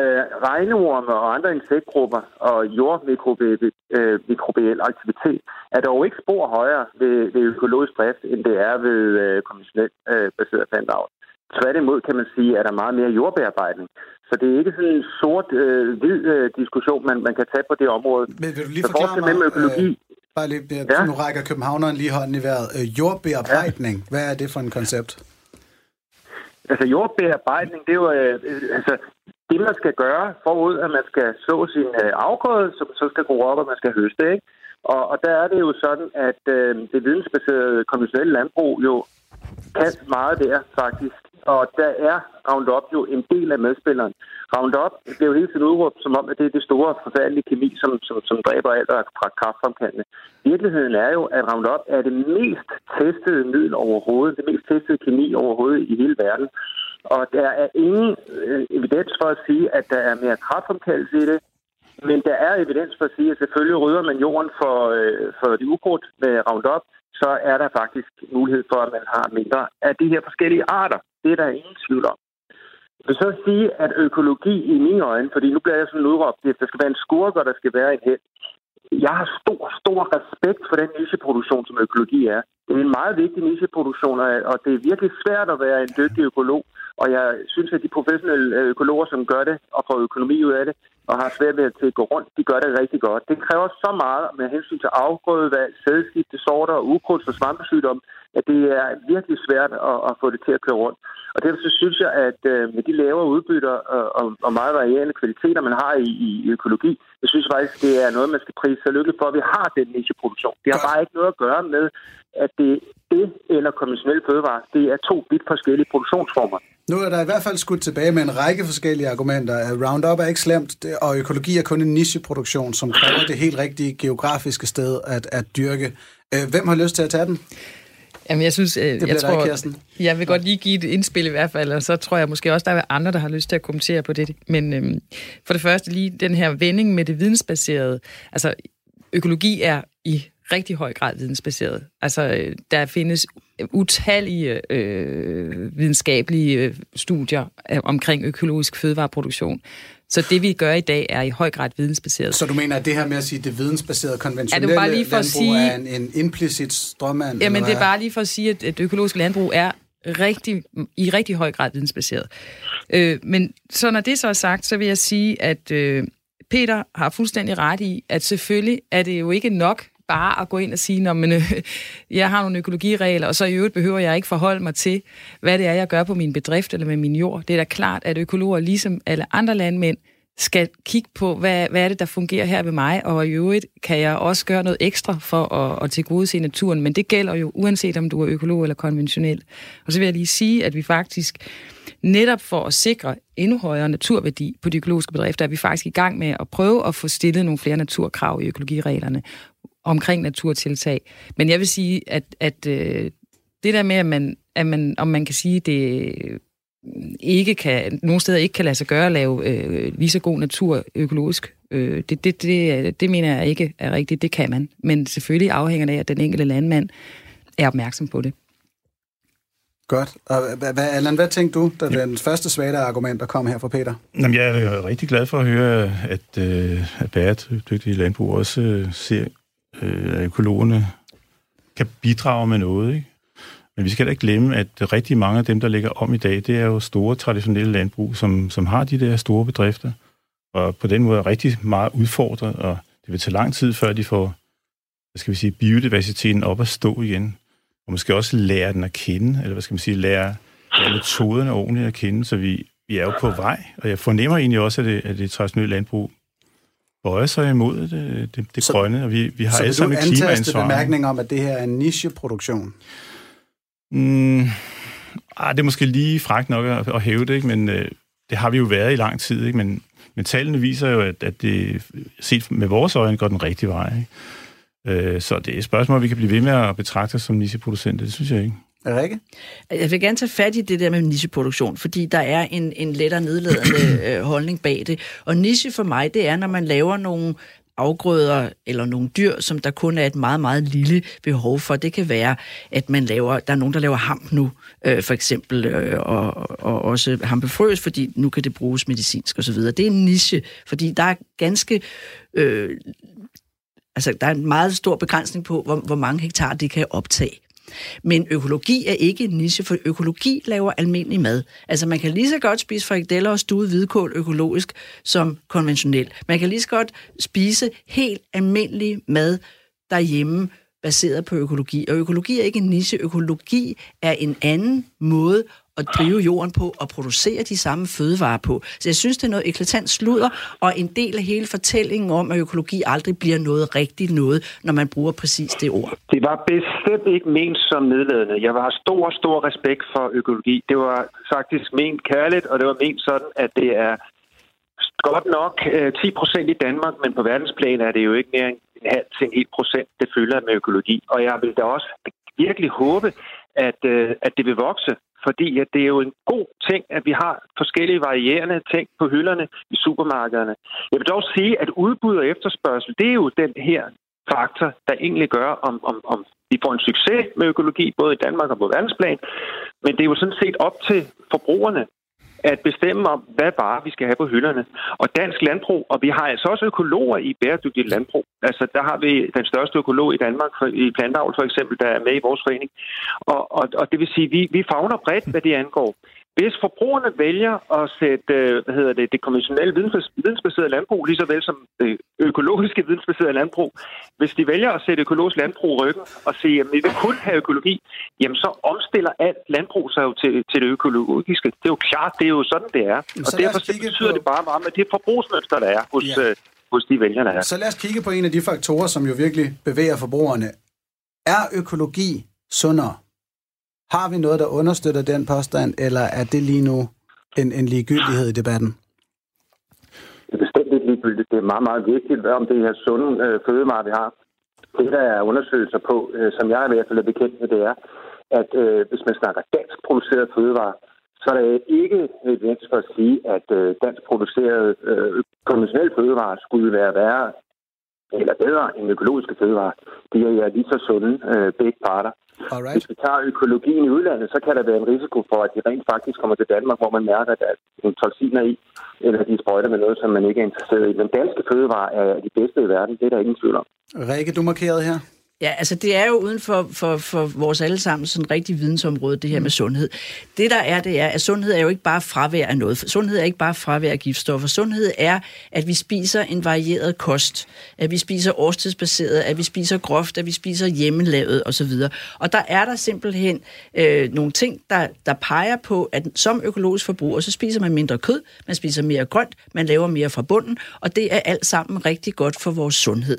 Øh, regnorme og andre insektgrupper og jordmikrobiel øh, aktivitet er dog ikke spor højere ved, ved økologisk drift, end det er ved øh, konventionelt øh, baseret plantavl. Tværtimod kan man sige, at der er meget mere jordbearbejdning. Så det er ikke sådan en sort-hvid øh, øh, diskussion, man, man kan tage på det område. Men vil du lige Så forklare mig, økologi, øh, bare lige, ja. nu rækker københavneren lige hånden i vejret. Øh, jordbearbejdning, ja. hvad er det for en koncept? Altså jordbearbejdning, det er jo øh, altså, det, man skal gøre forud, at man skal så sin øh, afgrøde, som så skal gro op, og man skal høste. Ikke? Og, og der er det jo sådan, at øh, det vidensbaserede konventionelle landbrug jo kan meget der faktisk. Og der er Roundup jo en del af medspilleren. Roundup bliver jo hele tiden udråbt som om, at det er det store forfærdelige kemi, som, som, som dræber alt fra kraftfremkaldende. Virkeligheden er jo, at Roundup er det mest testede middel overhovedet, det mest testede kemi overhovedet i hele verden. Og der er ingen øh, evidens for at sige, at der er mere kraftfremkaldelse i det, men der er evidens for at sige, at selvfølgelig rydder man jorden for, øh, for de ukrudt med Roundup, så er der faktisk mulighed for, at man har mindre af de her forskellige arter. Det er der ingen tvivl om. Jeg vil så sige, at økologi i mine øjne, fordi nu bliver jeg sådan udråbt, at der skal være en skurk, og der skal være en held. Jeg har stor, stor respekt for den nicheproduktion, som økologi er. Det er en meget vigtig nicheproduktion, og det er virkelig svært at være en dygtig økolog. Og jeg synes, at de professionelle økologer, som gør det og får økonomi ud af det, og har svært ved at gå rundt, de gør det rigtig godt. Det kræver så meget med hensyn til afgrødevalg, sædskifte, sorter og ukrudt og svampesygdom, at det er virkelig svært at, at få det til at køre rundt. Og derfor så synes jeg, at øh, med de lavere udbytter og, og, og meget varierende kvaliteter, man har i, i økologi, jeg synes faktisk, det er noget, man skal prise sig lykkelig for, at vi har den nicheproduktion. Det har bare ikke noget at gøre med, at det det eller konventionelle fødevare, det er to vidt forskellige produktionsformer. Nu er der i hvert fald skudt tilbage med en række forskellige argumenter. Roundup er ikke slemt, og økologi er kun en nicheproduktion, som kræver det helt rigtige geografiske sted at, at dyrke. Øh, hvem har lyst til at tage den? Jamen, jeg synes, øh, det jeg tror, dig, jeg vil godt lige give et indspil i hvert fald, og så tror jeg måske også, der er andre, der har lyst til at kommentere på det. Men øhm, for det første lige den her vending med det vidensbaserede. Altså, økologi er i rigtig høj grad vidensbaseret. Altså, øh, der findes utallige øh, videnskabelige studier omkring økologisk fødevareproduktion. Så det, vi gør i dag, er i høj grad vidensbaseret. Så du mener, at det her med at sige, det vidensbaserede konventionelle ja, bare lige for landbrug sige, er en, en implicit strømmand? Jamen, det er bare lige for at sige, at, at økologisk landbrug er rigtig, i rigtig høj grad vidensbaseret. Øh, men så når det så er sagt, så vil jeg sige, at øh, Peter har fuldstændig ret i, at selvfølgelig er det jo ikke nok bare at gå ind og sige, men, øh, jeg har nogle økologiregler, og så i øvrigt behøver jeg ikke forholde mig til, hvad det er, jeg gør på min bedrift eller med min jord. Det er da klart, at økologer, ligesom alle andre landmænd, skal kigge på, hvad, hvad er det, der fungerer her ved mig, og i øvrigt kan jeg også gøre noget ekstra for at, at tilgodese naturen, men det gælder jo uanset om du er økolog eller konventionel. Og så vil jeg lige sige, at vi faktisk netop for at sikre endnu højere naturværdi på de økologiske bedrifter, er vi faktisk i gang med at prøve at få stillet nogle flere naturkrav i økologireglerne omkring naturtiltag. Men jeg vil sige, at, at øh, det der med, at man, at man, om man kan sige, det ikke kan, nogle steder ikke kan lade sig gøre at lave øh, lige så god natur økologisk. Øh, det, det, det, det mener jeg ikke er rigtigt. Det kan man. Men selvfølgelig afhænger det af, at den enkelte landmand er opmærksom på det. Godt. Og hvad, Allan, hvad tænkte du, da ja. den første svage argument, der kom her fra Peter? Jamen, jeg er rigtig glad for at høre, at, øh, at bæredygtige landbrug også øh, ser, øh, økologerne kan bidrage med noget. Ikke? Men vi skal da ikke glemme, at rigtig mange af dem, der ligger om i dag, det er jo store traditionelle landbrug, som, som har de der store bedrifter, og på den måde er rigtig meget udfordret, og det vil tage lang tid, før de får hvad skal vi sige, biodiversiteten op at stå igen og måske også lære den at kende, eller hvad skal man sige, lære, lære metoderne ordentligt at kende, så vi, vi er jo på vej, og jeg fornemmer egentlig også, at det, at det traditionelle landbrug bøjer sig imod det, det, det så, grønne, og vi, vi har alle sammen et klimaansvar. Så bemærkning om, at det her er en nicheproduktion? Mm, ah, det er måske lige fragt nok at, at hæve det, ikke? men øh, det har vi jo været i lang tid, ikke? Men, men tallene viser jo, at, at det set med vores øjne går den rigtige vej. Ikke? Øh, så det er et spørgsmål, vi kan blive ved med at betragte som nicheproducenter. Det synes jeg ikke. Rikke? Jeg vil gerne tage fat i det der med nicheproduktion, fordi der er en, en lettere nedladende <clears throat> øh, holdning bag det. Og niche for mig, det er, når man laver nogle afgrøder eller nogle dyr, som der kun er et meget, meget lille behov for. Det kan være, at man laver, der er nogen, der laver hamp nu, øh, for eksempel, øh, og, og også hampefrøs, fordi nu kan det bruges medicinsk osv. Det er en niche, fordi der er ganske øh, Altså, der er en meget stor begrænsning på, hvor, hvor mange hektar det kan optage. Men økologi er ikke en niche, for økologi laver almindelig mad. Altså man kan lige så godt spise frikadeller og stuet hvidkål økologisk som konventionelt. Man kan lige så godt spise helt almindelig mad derhjemme, baseret på økologi. Og økologi er ikke en niche. Økologi er en anden måde at drive jorden på og producere de samme fødevarer på. Så jeg synes, det er noget eklatant sludder, og en del af hele fortællingen om, at økologi aldrig bliver noget rigtigt noget, når man bruger præcis det ord. Det var bestemt ikke ment som nedladende. Jeg har stor, stor respekt for økologi. Det var faktisk ment kærligt, og det var ment sådan, at det er godt nok øh, 10 procent i Danmark, men på verdensplan er det jo ikke mere end en halv til en hel procent, det følger med økologi. Og jeg vil da også virkelig håbe, at, øh, at det vil vokse fordi at det er jo en god ting, at vi har forskellige varierende ting på hylderne i supermarkederne. Jeg vil dog sige, at udbud og efterspørgsel, det er jo den her faktor, der egentlig gør, om, om, om vi får en succes med økologi, både i Danmark og på verdensplan. Men det er jo sådan set op til forbrugerne at bestemme om, hvad bare vi skal have på hylderne. Og dansk landbrug, og vi har altså også økologer i bæredygtigt landbrug. Altså, der har vi den største økolog i Danmark, i plantavl for eksempel, der er med i vores forening. Og, og, og det vil sige, vi, vi fagner bredt, hvad det angår. Hvis forbrugerne vælger at sætte øh, hvad hedder det, det konventionelle vidensbaserede landbrug, lige så vel som det økologiske vidensbaserede landbrug, hvis de vælger at sætte økologisk landbrug ryggen og sige, at vi vil kun have økologi, jamen så omstiller alt landbrug sig jo til, til det økologiske. Det er jo klart, det er jo sådan, det er. Og derfor betyder på... det bare meget med det forbrugsmønster, der er hos, ja. øh, hos de vælgere, der er. Så lad os kigge på en af de faktorer, som jo virkelig bevæger forbrugerne. Er økologi sundere? Har vi noget, der understøtter den påstand, eller er det lige nu en, en ligegyldighed i debatten? Det er bestemt ikke ligegyldigt. Det er meget, meget vigtigt, om det her sunde øh, fødevarer, vi har. Det, der er undersøgelser på, øh, som jeg i hvert fald er bekendt med, det er, at øh, hvis man snakker dansk produceret fødevarer, så er det ikke evidens for at sige, at øh, dansk produceret øh, konventionelle fødevarer skulle være værre eller bedre end økologiske fødevarer. De er lige så sunde, øh, begge parter. Alright. Hvis vi tager økologien i udlandet, så kan der være en risiko for, at de rent faktisk kommer til Danmark, hvor man mærker, at der er en toxiner i, eller de sprøjter med noget, som man ikke er interesseret i. Men danske fødevarer er de bedste i verden, det er der ingen tvivl om. Rikke, du markerede her. Ja, altså det er jo uden for, for, for vores allesammen sådan rigtig vidensområde, det her mm. med sundhed. Det der er, det er, at sundhed er jo ikke bare fravær af noget. Sundhed er ikke bare fravær af giftstoffer. Sundhed er, at vi spiser en varieret kost, at vi spiser årstidsbaseret, at vi spiser groft, at vi spiser hjemmelavet osv. Og der er der simpelthen øh, nogle ting, der, der peger på, at som økologisk forbruger, så spiser man mindre kød, man spiser mere grønt, man laver mere fra bunden, og det er alt sammen rigtig godt for vores sundhed.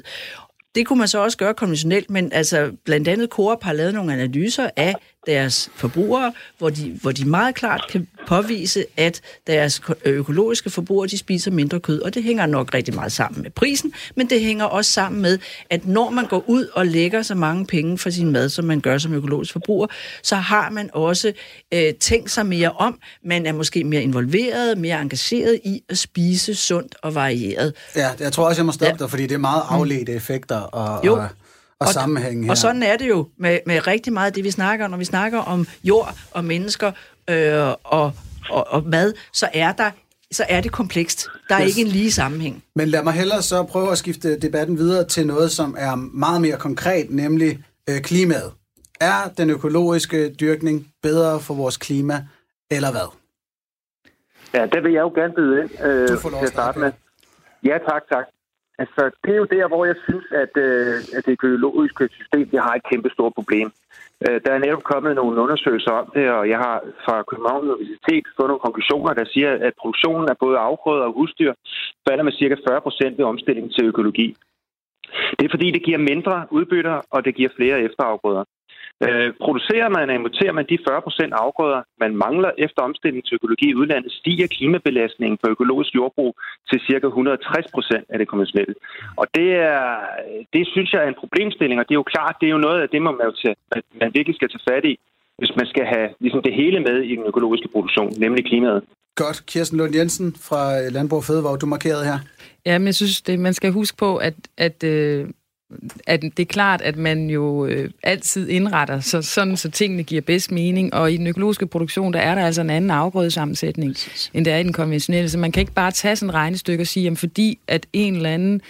Det kunne man så også gøre konventionelt, men altså blandt andet Coop har lavet nogle analyser af deres forbrugere, hvor de, hvor de meget klart kan påvise, at deres økologiske forbrugere, de spiser mindre kød, og det hænger nok rigtig meget sammen med prisen, men det hænger også sammen med, at når man går ud og lægger så mange penge for sin mad, som man gør som økologisk forbruger, så har man også øh, tænkt sig mere om. Man er måske mere involveret, mere engageret i at spise sundt og varieret. Ja, jeg tror også, jeg må stoppe ja. dig, fordi det er meget afledte effekter og, jo. og, og, og sammenhæng her. Og sådan er det jo med, med rigtig meget af det, vi snakker om. Når vi snakker om jord og mennesker øh, og, og, og mad, så er der så er det komplekst. Der er yes. ikke en lige sammenhæng. Men lad mig hellere så prøve at skifte debatten videre til noget, som er meget mere konkret, nemlig øh, klimaet. Er den økologiske dyrkning bedre for vores klima, eller hvad? Ja, det vil jeg jo gerne byde ind øh, du får lov til at starte med. Ja, tak, tak. Altså, det er jo der, hvor jeg synes, at, øh, at det økologiske system det har et kæmpe stort problem. Øh, der er netop kommet nogle undersøgelser om det, og jeg har fra Københavns Universitet fået nogle konklusioner, der siger, at produktionen af både afgrøder og husdyr falder med ca. 40 procent ved omstilling til økologi. Det er fordi, det giver mindre udbytter, og det giver flere efterafgrøder. Øh, producerer man og importerer man de 40 procent afgrøder, man mangler efter omstilling til økologi i udlandet, stiger klimabelastningen på økologisk jordbrug til ca. 160 procent af det konventionelle. Og det, er, det synes jeg er en problemstilling, og det er jo klart, det er jo noget af det, man, jo tage, man virkelig skal tage fat i, hvis man skal have ligesom det hele med i den økologiske produktion, nemlig klimaet. Godt. Kirsten Lund Jensen fra Landbrug Fødevare, du markerede her. Ja, men jeg synes, det, man skal huske på, at, at øh, at det er klart, at man jo øh, altid indretter så, sådan, så tingene giver bedst mening, og i den økologiske produktion, der er der altså en anden afgrødesammensætning, end der er i den konventionelle. Så man kan ikke bare tage sådan et regnestykke og sige, jamen fordi at en eller anden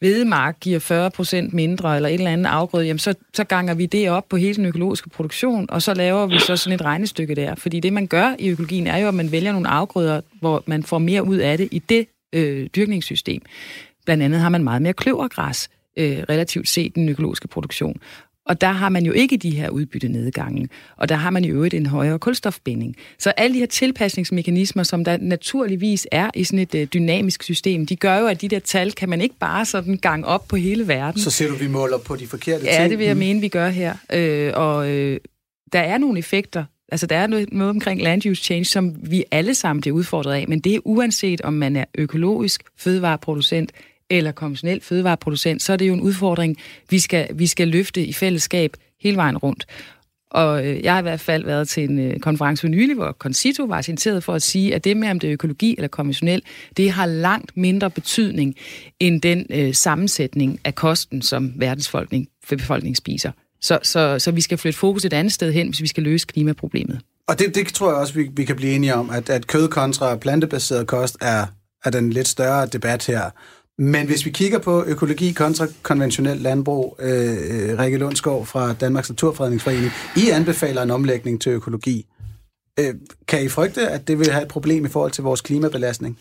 hvedemark giver 40 procent mindre, eller et eller andet afgrøde, jamen så, så ganger vi det op på hele den økologiske produktion, og så laver vi så sådan et regnestykke der. Fordi det, man gør i økologien, er jo, at man vælger nogle afgrøder, hvor man får mere ud af det i det øh, dyrkningssystem. Blandt andet har man meget mere kløvergræs, øh, relativt set den økologiske produktion. Og der har man jo ikke de her udbyttenedgange, og der har man jo øvrigt en højere kulstofbinding. Så alle de her tilpasningsmekanismer, som der naturligvis er i sådan et øh, dynamisk system, de gør jo, at de der tal kan man ikke bare sådan gang op på hele verden. Så ser du, vi måler på de forkerte ting? Ja, det vil jeg mene, vi gør her. Øh, og øh, der er nogle effekter, Altså, der er noget, noget omkring land use change, som vi alle sammen bliver udfordret af, men det er uanset, om man er økologisk fødevareproducent eller konventionel fødevareproducent, så er det jo en udfordring, vi skal, vi skal løfte i fællesskab hele vejen rundt. Og øh, jeg har i hvert fald været til en øh, konference for nylig, hvor Concito var citeret for at sige, at det med, om det er økologi eller konventionel, det har langt mindre betydning end den øh, sammensætning af kosten, som verdens befolkning spiser. Så, så, så vi skal flytte fokus et andet sted hen, hvis vi skal løse klimaproblemet. Og det, det tror jeg også, vi, vi kan blive enige om, at, at kød kontra plantebaseret kost er, er den lidt større debat her. Men hvis vi kigger på økologi kontra konventionel landbrug, øh, øh, Rikke Lundsgaard fra Danmarks Naturfredningsforening, I anbefaler en omlægning til økologi. Øh, kan I frygte, at det vil have et problem i forhold til vores klimabelastning?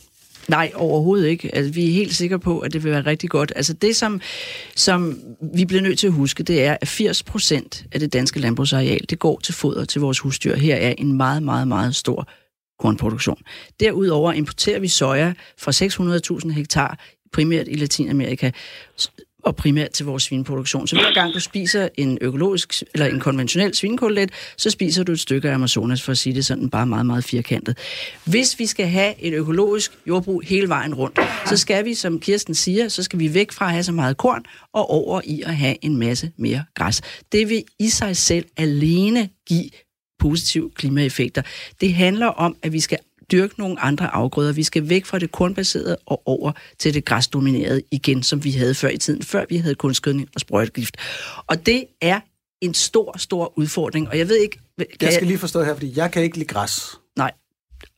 Nej, overhovedet ikke. Altså, vi er helt sikre på, at det vil være rigtig godt. Altså, det, som, som vi bliver nødt til at huske, det er, at 80 procent af det danske landbrugsareal, det går til foder til vores husdyr. Her er en meget, meget, meget stor kornproduktion. Derudover importerer vi soja fra 600.000 hektar primært i Latinamerika, og primært til vores svineproduktion. Så hver gang du spiser en økologisk eller en konventionel svinekotelet, så spiser du et stykke af Amazonas, for at sige det sådan bare meget, meget firkantet. Hvis vi skal have et økologisk jordbrug hele vejen rundt, så skal vi, som Kirsten siger, så skal vi væk fra at have så meget korn og over i at have en masse mere græs. Det vil i sig selv alene give positive klimaeffekter. Det handler om, at vi skal dyrke nogle andre afgrøder. Vi skal væk fra det kornbaserede og over til det græsdominerede igen, som vi havde før i tiden, før vi havde kunstgødning og sprøjtegift. Og det er en stor, stor udfordring, og jeg ved ikke... Kan jeg skal lige forstå her, fordi jeg kan ikke lide græs. Nej.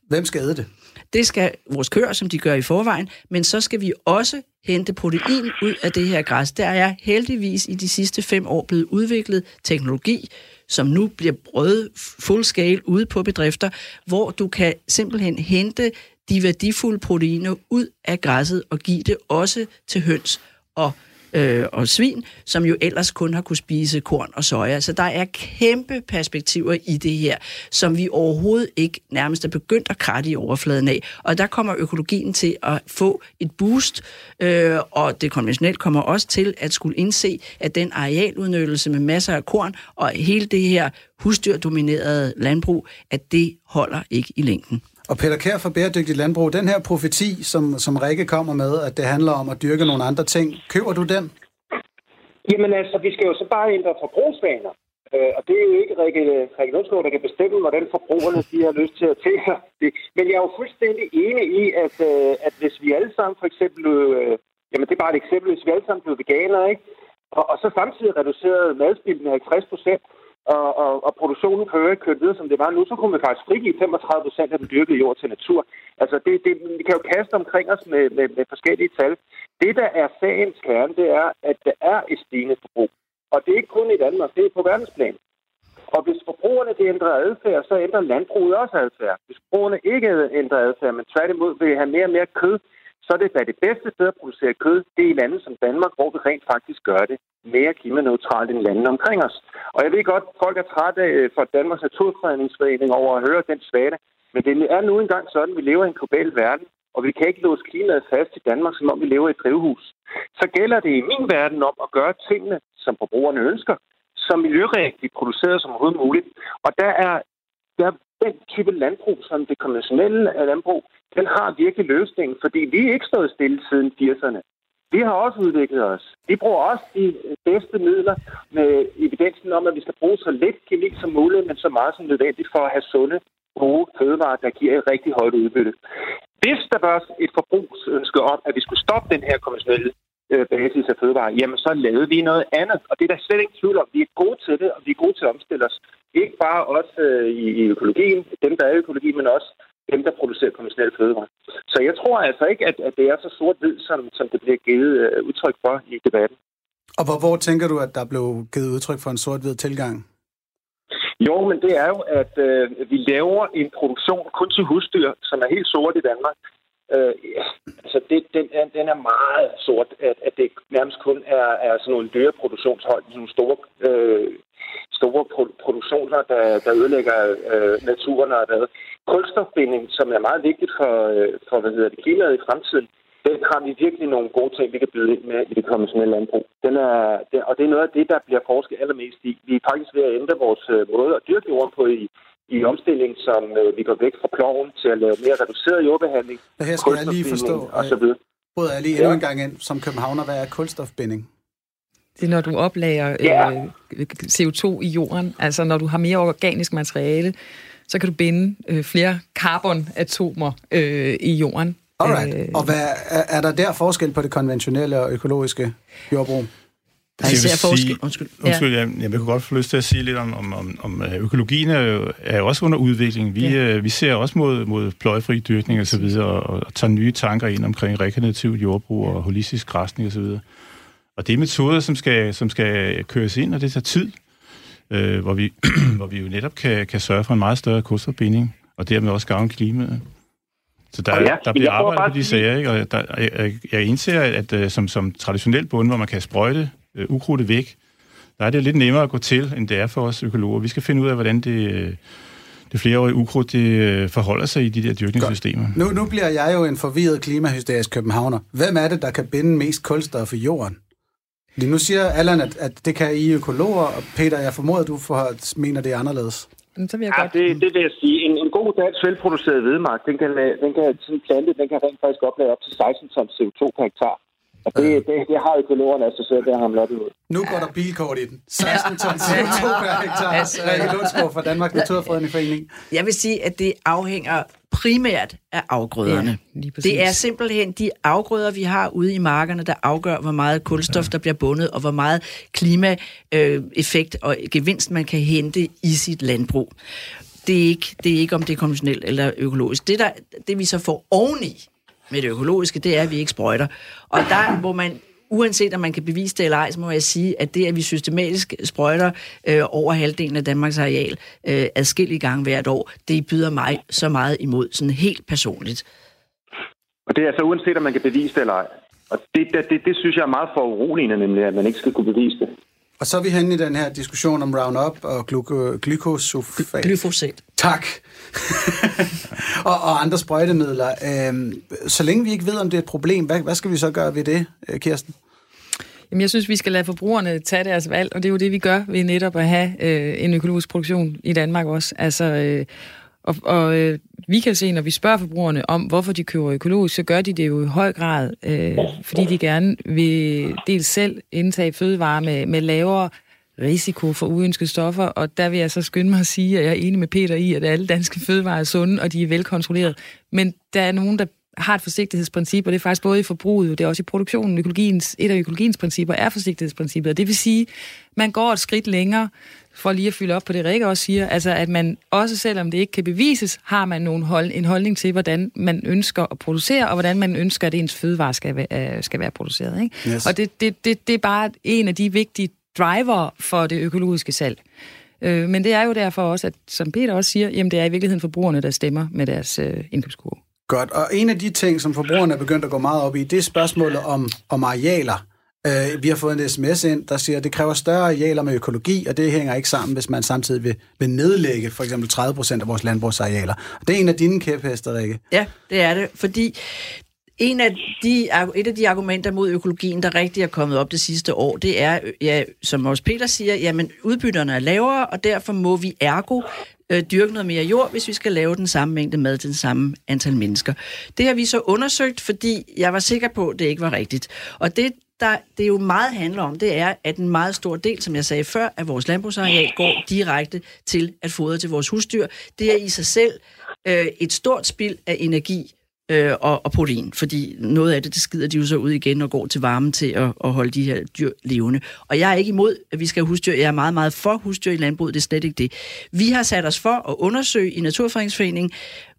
Hvem skal æde det? Det skal vores køer, som de gør i forvejen, men så skal vi også hente protein ud af det her græs. Der er heldigvis i de sidste fem år blevet udviklet teknologi, som nu bliver brød full scale ude på bedrifter, hvor du kan simpelthen hente de værdifulde proteiner ud af græsset og give det også til høns. Og øh, og svin, som jo ellers kun har kunne spise korn og soja. Så der er kæmpe perspektiver i det her, som vi overhovedet ikke nærmest er begyndt at kratte i overfladen af. Og der kommer økologien til at få et boost, øh, og det konventionelt kommer også til at skulle indse, at den arealudnyttelse med masser af korn og hele det her husdyrdominerede landbrug, at det holder ikke i længden. Og Peter Kær fra Bæredygtigt Landbrug, den her profeti, som, som Rikke kommer med, at det handler om at dyrke nogle andre ting, køber du den? Jamen altså, vi skal jo så bare ændre forbrugsvaner. Øh, og det er jo ikke Rikke, Rikke Lundsgaard, der kan bestemme, hvordan forbrugerne de har lyst til at tage det. Men jeg er jo fuldstændig enig i, at, øh, at hvis vi alle sammen for eksempel... Øh, jamen, det er bare et eksempel. Hvis vi alle sammen blev veganere, ikke? Og, og så samtidig reducerede madspilden med 50 procent, og, og, og produktionen kører ikke kørt videre, som det var nu, så kunne vi faktisk frigive 35 procent af den dyrkede jord til natur. Altså, det, det, vi kan jo kaste omkring os med, med, med forskellige tal. Det, der er sagens kerne, det er, at der er et stigende forbrug. Og det er ikke kun i Danmark, det er på verdensplan. Og hvis forbrugerne det ændrer adfærd, så ændrer landbruget også adfærd. Hvis forbrugerne ikke ændrer adfærd, men tværtimod vil have mere og mere kød, så er det da det bedste sted at producere kød, det er i lande som Danmark, hvor vi rent faktisk gør det mere klimaneutralt end landene omkring os. Og jeg ved godt, folk er trætte af for Danmarks Naturfredningsforening over at høre den svane, men det er nu engang sådan, at vi lever i en global verden, og vi kan ikke låse klimaet fast i Danmark, som om vi lever i et drivhus. Så gælder det i min verden om at gøre tingene, som forbrugerne ønsker, så miljørigtigt produceret som overhovedet muligt. Og der er, der er den type landbrug, som det konventionelle landbrug, den har virkelig løsningen, fordi vi er ikke stået stille siden 80'erne. Vi har også udviklet os. Vi bruger også de bedste midler med evidensen om, at vi skal bruge så lidt kemi som muligt, men så meget som nødvendigt for at have sunde, gode fødevarer, der giver et rigtig højt udbytte. Hvis der var et forbrugsønske om, at vi skulle stoppe den her konventionelle øh, basis af fødevarer, jamen så lavede vi noget andet. Og det er der slet ikke tvivl om. Vi er gode til det, og vi er gode til at omstille os. Ikke bare også øh, i, i økologien, dem der er i økologien, men også dem, der producerer konventionelle fødevarer. Så jeg tror altså ikke, at, at det er så sort-hvid, som, som det bliver givet øh, udtryk for i debatten. Og hvor, hvor tænker du, at der blev givet udtryk for en sort-hvid tilgang? Jo, men det er jo, at øh, vi laver en produktion kun til husdyr, som er helt sort i Danmark. Øh, altså, det, den, er, den er meget sort, at, at det nærmest kun er, er sådan nogle dyreproduktionshold, sådan nogle store, øh, store pro- produktioner, der, der ødelægger øh, naturen og hvad. Kulstofbinding, som er meget vigtigt for, øh, for hvad hedder det, klimaet i fremtiden, den har vi virkelig nogle gode ting, vi kan byde ind med i det konventionelle landbrug. Den er, den, og det er noget af det, der bliver forsket allermest i. Vi er faktisk ved at ændre vores øh, måde at dyrke jorden på i, i omstilling, som øh, vi går væk fra ploven til at lave mere reduceret jordbehandling. Det her skal jeg lige forstå. Og så videre. Bryder jeg lige endnu en gang ind som københavner. Hvad er kulstofbinding? Det er, når du oplager Ja. øh, CO2 i jorden. Altså, når du har mere organisk materiale, så kan du binde øh, flere carbonatomer øh, i jorden. Alright. Øh, Og hvad, er, er der der forskel på det konventionelle og økologiske jordbrug? Der er Altså, især forskel. Undskyld. Undskyld, jeg, jeg kunne godt få lyst til at sige lidt om, om, om, om øh, økologien er jo, er også under udvikling. Vi, ja. vi ser også mod, mod pløjefri dyrkning og så videre, og, og tager nye tanker ind omkring regenerativt jordbrug og holistisk græsning og så videre. Og det er metoder, som skal, som skal køres ind, og det tager tid, øh, hvor, vi, <clears throat> hvor vi jo netop kan, kan sørge for en meget større kulstofbinding, og dermed også gavne klimaet. Så der, ja, der bliver arbejdet på de sager, ikke? og der, jeg, jeg, indser, at, at øh, som, som traditionel bonde, hvor man kan sprøjte øh, ukrudtet væk, der er det lidt nemmere at gå til, end det er for os økologer. Vi skal finde ud af, hvordan det, øh, det flereårige ukrudt det, øh, forholder sig i de der dyrkningssystemer. Nu, nu bliver jeg jo en forvirret klimahysterisk københavner. Hvem er det, der kan binde mest kulstof i jorden? Lige nu siger Allan, at, at det kan I økologer, og Peter, jeg formoder, du får, mener det er anderledes. men så vil jeg Ja, godt... det, det vil jeg sige. En, en god dansk velproduceret hvedemark, den kan, den kan sådan plante, den kan rent faktisk oplade op til 16 tons CO2 per hektar. Og det, det, det har økologerne altså siddet der hamlet ud. Nu går der bilkort i den. 16 ton CO2 per hektar. Rikke Lundsgaard fra Danmarks Naturfredningsforening. Jeg vil sige, at det afhænger primært af afgrøderne. Ja, det er simpelthen de afgrøder, vi har ude i markerne, der afgør, hvor meget kulstof, der bliver bundet, og hvor meget klimaeffekt og gevinst, man kan hente i sit landbrug. Det er ikke, det er ikke om det er konventionelt eller økologisk. Det, der, det vi så får oveni med det økologiske, det er, at vi ikke sprøjter. Og der, hvor man uanset om man kan bevise det eller ej, så må jeg sige, at det, at vi systematisk sprøjter øh, over halvdelen af Danmarks areal øh, adskillige gange hvert år, det byder mig så meget imod, sådan helt personligt. Og det er altså uanset, om man kan bevise det eller ej. Og det, det, det, det synes jeg er meget foruroligende, nemlig at man ikke skal kunne bevise det. Og så er vi henne i den her diskussion om Roundup og gluko- glykosulfat. Glyfosat. Tak. <laughs> og, og andre sprøjtemidler. Øhm, så længe vi ikke ved, om det er et problem, hvad, hvad skal vi så gøre ved det, øh, Kirsten? Jamen, jeg synes, vi skal lade forbrugerne tage deres valg, og det er jo det, vi gør ved netop at have øh, en økologisk produktion i Danmark også. Altså, øh, og og øh, vi kan se, når vi spørger forbrugerne om, hvorfor de køber økologisk, så gør de det jo i høj grad, øh, fordi de gerne vil dels selv indtage fødevarer med, med lavere risiko for uønskede stoffer, og der vil jeg så skynde mig at sige, at jeg er enig med Peter i, at alle danske fødevarer er sunde, og de er velkontrolleret. Men der er nogen, der har et forsigtighedsprincip, og det er faktisk både i forbruget, og det er også i produktionen. Økologiens, et af økologiens principper er forsigtighedsprincippet, og det vil sige, man går et skridt længere, for lige at fylde op på det, Rikke også siger, altså at man også selvom det ikke kan bevises, har man nogle hold, en holdning til, hvordan man ønsker at producere, og hvordan man ønsker, at ens fødevare skal, være, skal være produceret. Ikke? Yes. Og det, det, det, det er bare en af de vigtige driver for det økologiske salg. Øh, men det er jo derfor også, at som Peter også siger, jamen det er i virkeligheden forbrugerne, der stemmer med deres øh, indkøbskurve. Godt, og en af de ting, som forbrugerne er begyndt at gå meget op i, det er spørgsmålet om, om arealer. Øh, vi har fået en sms ind, der siger, at det kræver større arealer med økologi, og det hænger ikke sammen, hvis man samtidig vil, vil nedlægge for eksempel 30 procent af vores landbrugsarealer. Det er en af dine kæphester, Rikke. Ja, det er det, fordi en af de, et af de argumenter mod økologien, der rigtig er kommet op det sidste år, det er, ja, som også Peter siger, jamen udbytterne er lavere, og derfor må vi ergo øh, dyrke noget mere jord, hvis vi skal lave den samme mængde mad til den samme antal mennesker. Det har vi så undersøgt, fordi jeg var sikker på, at det ikke var rigtigt. Og det, der, det jo meget handler om, det er, at en meget stor del, som jeg sagde før, af vores landbrugsareal går direkte til at fodre til vores husdyr. Det er i sig selv øh, et stort spild af energi øh, og, og protein, fordi noget af det, det skider de jo så ud igen og går til varme til at, at holde de her dyr levende. Og jeg er ikke imod, at vi skal have husdyr. Jeg er meget, meget for husdyr i landbruget. Det er slet ikke det. Vi har sat os for at undersøge i Naturfredningsforeningen,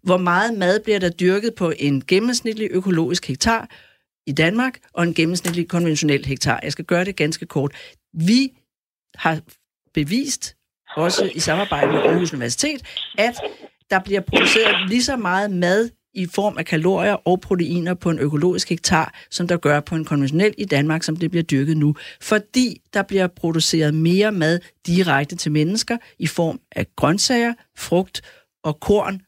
hvor meget mad bliver der dyrket på en gennemsnitlig økologisk hektar i Danmark, og en gennemsnitlig konventionel hektar. Jeg skal gøre det ganske kort. Vi har bevist, også i samarbejde med Aarhus Universitet, at der bliver produceret lige så meget mad i form af kalorier og proteiner på en økologisk hektar, som der gør på en konventionel i Danmark, som det bliver dyrket nu. Fordi der bliver produceret mere mad direkte til mennesker i form af grøntsager, frugt og korn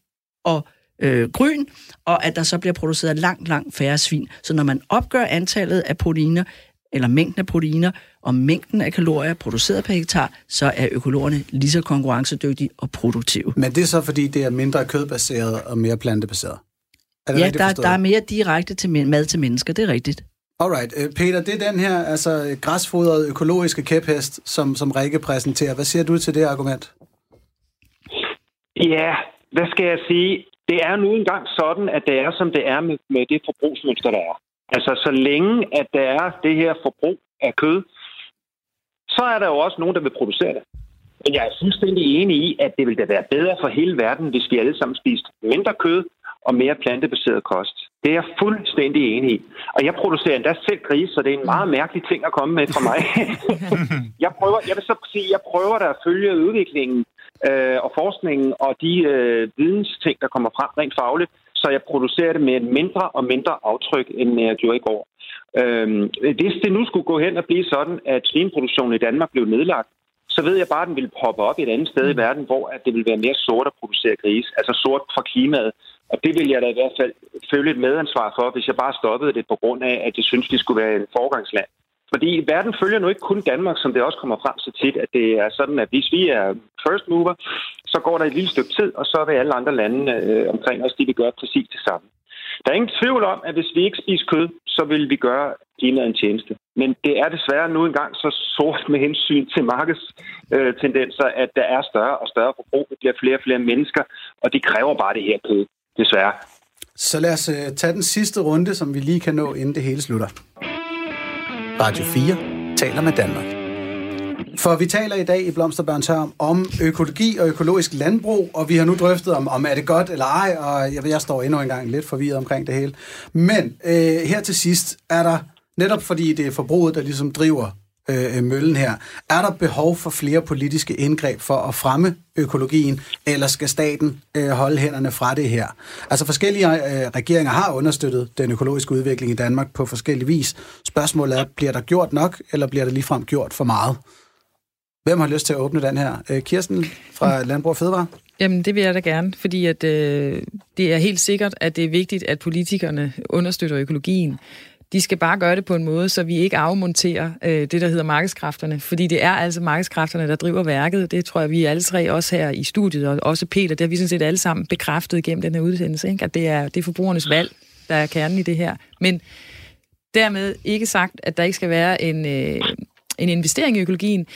og øh, grøn, og at der så bliver produceret langt, langt færre svin. Så når man opgør antallet af proteiner, eller mængden af proteiner, og mængden af kalorier produceret per hektar, så er økologerne lige så konkurrencedygtige og produktive. Men det er så, fordi det er mindre kødbaseret og mere plantebaseret? Er det ja, der, der er mere direkte til mad til mennesker, det er rigtigt. Alright, Peter, det er den her altså, græsfodrede økologiske kæphest, som, som Rikke præsenterer. Hvad siger du til det argument? Ja, hvad skal jeg sige? Det er nu engang sådan, at det er, som det er med, med det forbrugsmønster, der er. Altså, så længe at der er det her forbrug af kød, så er der jo også nogen, der vil producere det. Men jeg er fuldstændig enig i, at det ville da være bedre for hele verden, hvis vi alle sammen spiste mindre kød og mere plantebaseret kost. Det er jeg fuldstændig enig i. Og jeg producerer endda selv grise, så det er en meget mærkelig ting at komme med for mig. <laughs> jeg, prøver, jeg vil så sige, jeg prøver da at følge udviklingen øh, og forskningen og de øh, vidensting, der kommer frem rent fagligt, så jeg producerer det med et mindre og mindre aftryk, end jeg gjorde i går. Øh, hvis det nu skulle gå hen og blive sådan, at svineproduktionen i Danmark blev nedlagt, så ved jeg bare, at den vil poppe op et andet sted i verden, hvor at det vil være mere sort at producere grise, altså sort fra klimaet. Og det vil jeg da i hvert fald føle et medansvar for, hvis jeg bare stoppede det på grund af, at jeg synes, vi skulle være en forgangsland. Fordi verden følger nu ikke kun Danmark, som det også kommer frem så tit, at det er sådan, at hvis vi er first mover, så går der et lille stykke tid, og så vil alle andre lande øh, omkring os, de vil gøre præcis det samme. Der er ingen tvivl om, at hvis vi ikke spiser kød, så vil vi gøre klimaet en tjeneste. Men det er desværre nu engang så sort med hensyn til markedstendenser, øh, at der er større og større forbrug. Det bliver flere og flere mennesker, og de kræver bare det her kød, desværre. Så lad os uh, tage den sidste runde, som vi lige kan nå, inden det hele slutter. Radio 4 taler med Danmark. For vi taler i dag i Blomsterbørns Hørm om økologi og økologisk landbrug, og vi har nu drøftet om, om er det godt eller ej, og jeg, jeg står endnu engang lidt forvirret omkring det hele. Men øh, her til sidst er der, netop fordi det er forbruget, der ligesom driver øh, møllen her. Er der behov for flere politiske indgreb for at fremme økologien, eller skal staten øh, holde hænderne fra det her? Altså forskellige øh, regeringer har understøttet den økologiske udvikling i Danmark på forskellige vis. Spørgsmålet er, bliver der gjort nok, eller bliver der ligefrem gjort for meget? Hvem har lyst til at åbne den her? Øh, Kirsten fra Landbrug og Fødevare? Jamen, det vil jeg da gerne, fordi at, øh, det er helt sikkert, at det er vigtigt, at politikerne understøtter økologien. De skal bare gøre det på en måde, så vi ikke afmonterer øh, det, der hedder markedskræfterne. Fordi det er altså markedskræfterne, der driver værket. Det tror jeg, vi alle tre, også her i studiet, og også Peter, det har vi sådan set alle sammen bekræftet gennem den her udsendelse, ikke? at det er, det er forbrugernes valg, der er kernen i det her. Men dermed ikke sagt, at der ikke skal være en, øh, en investering i økologien.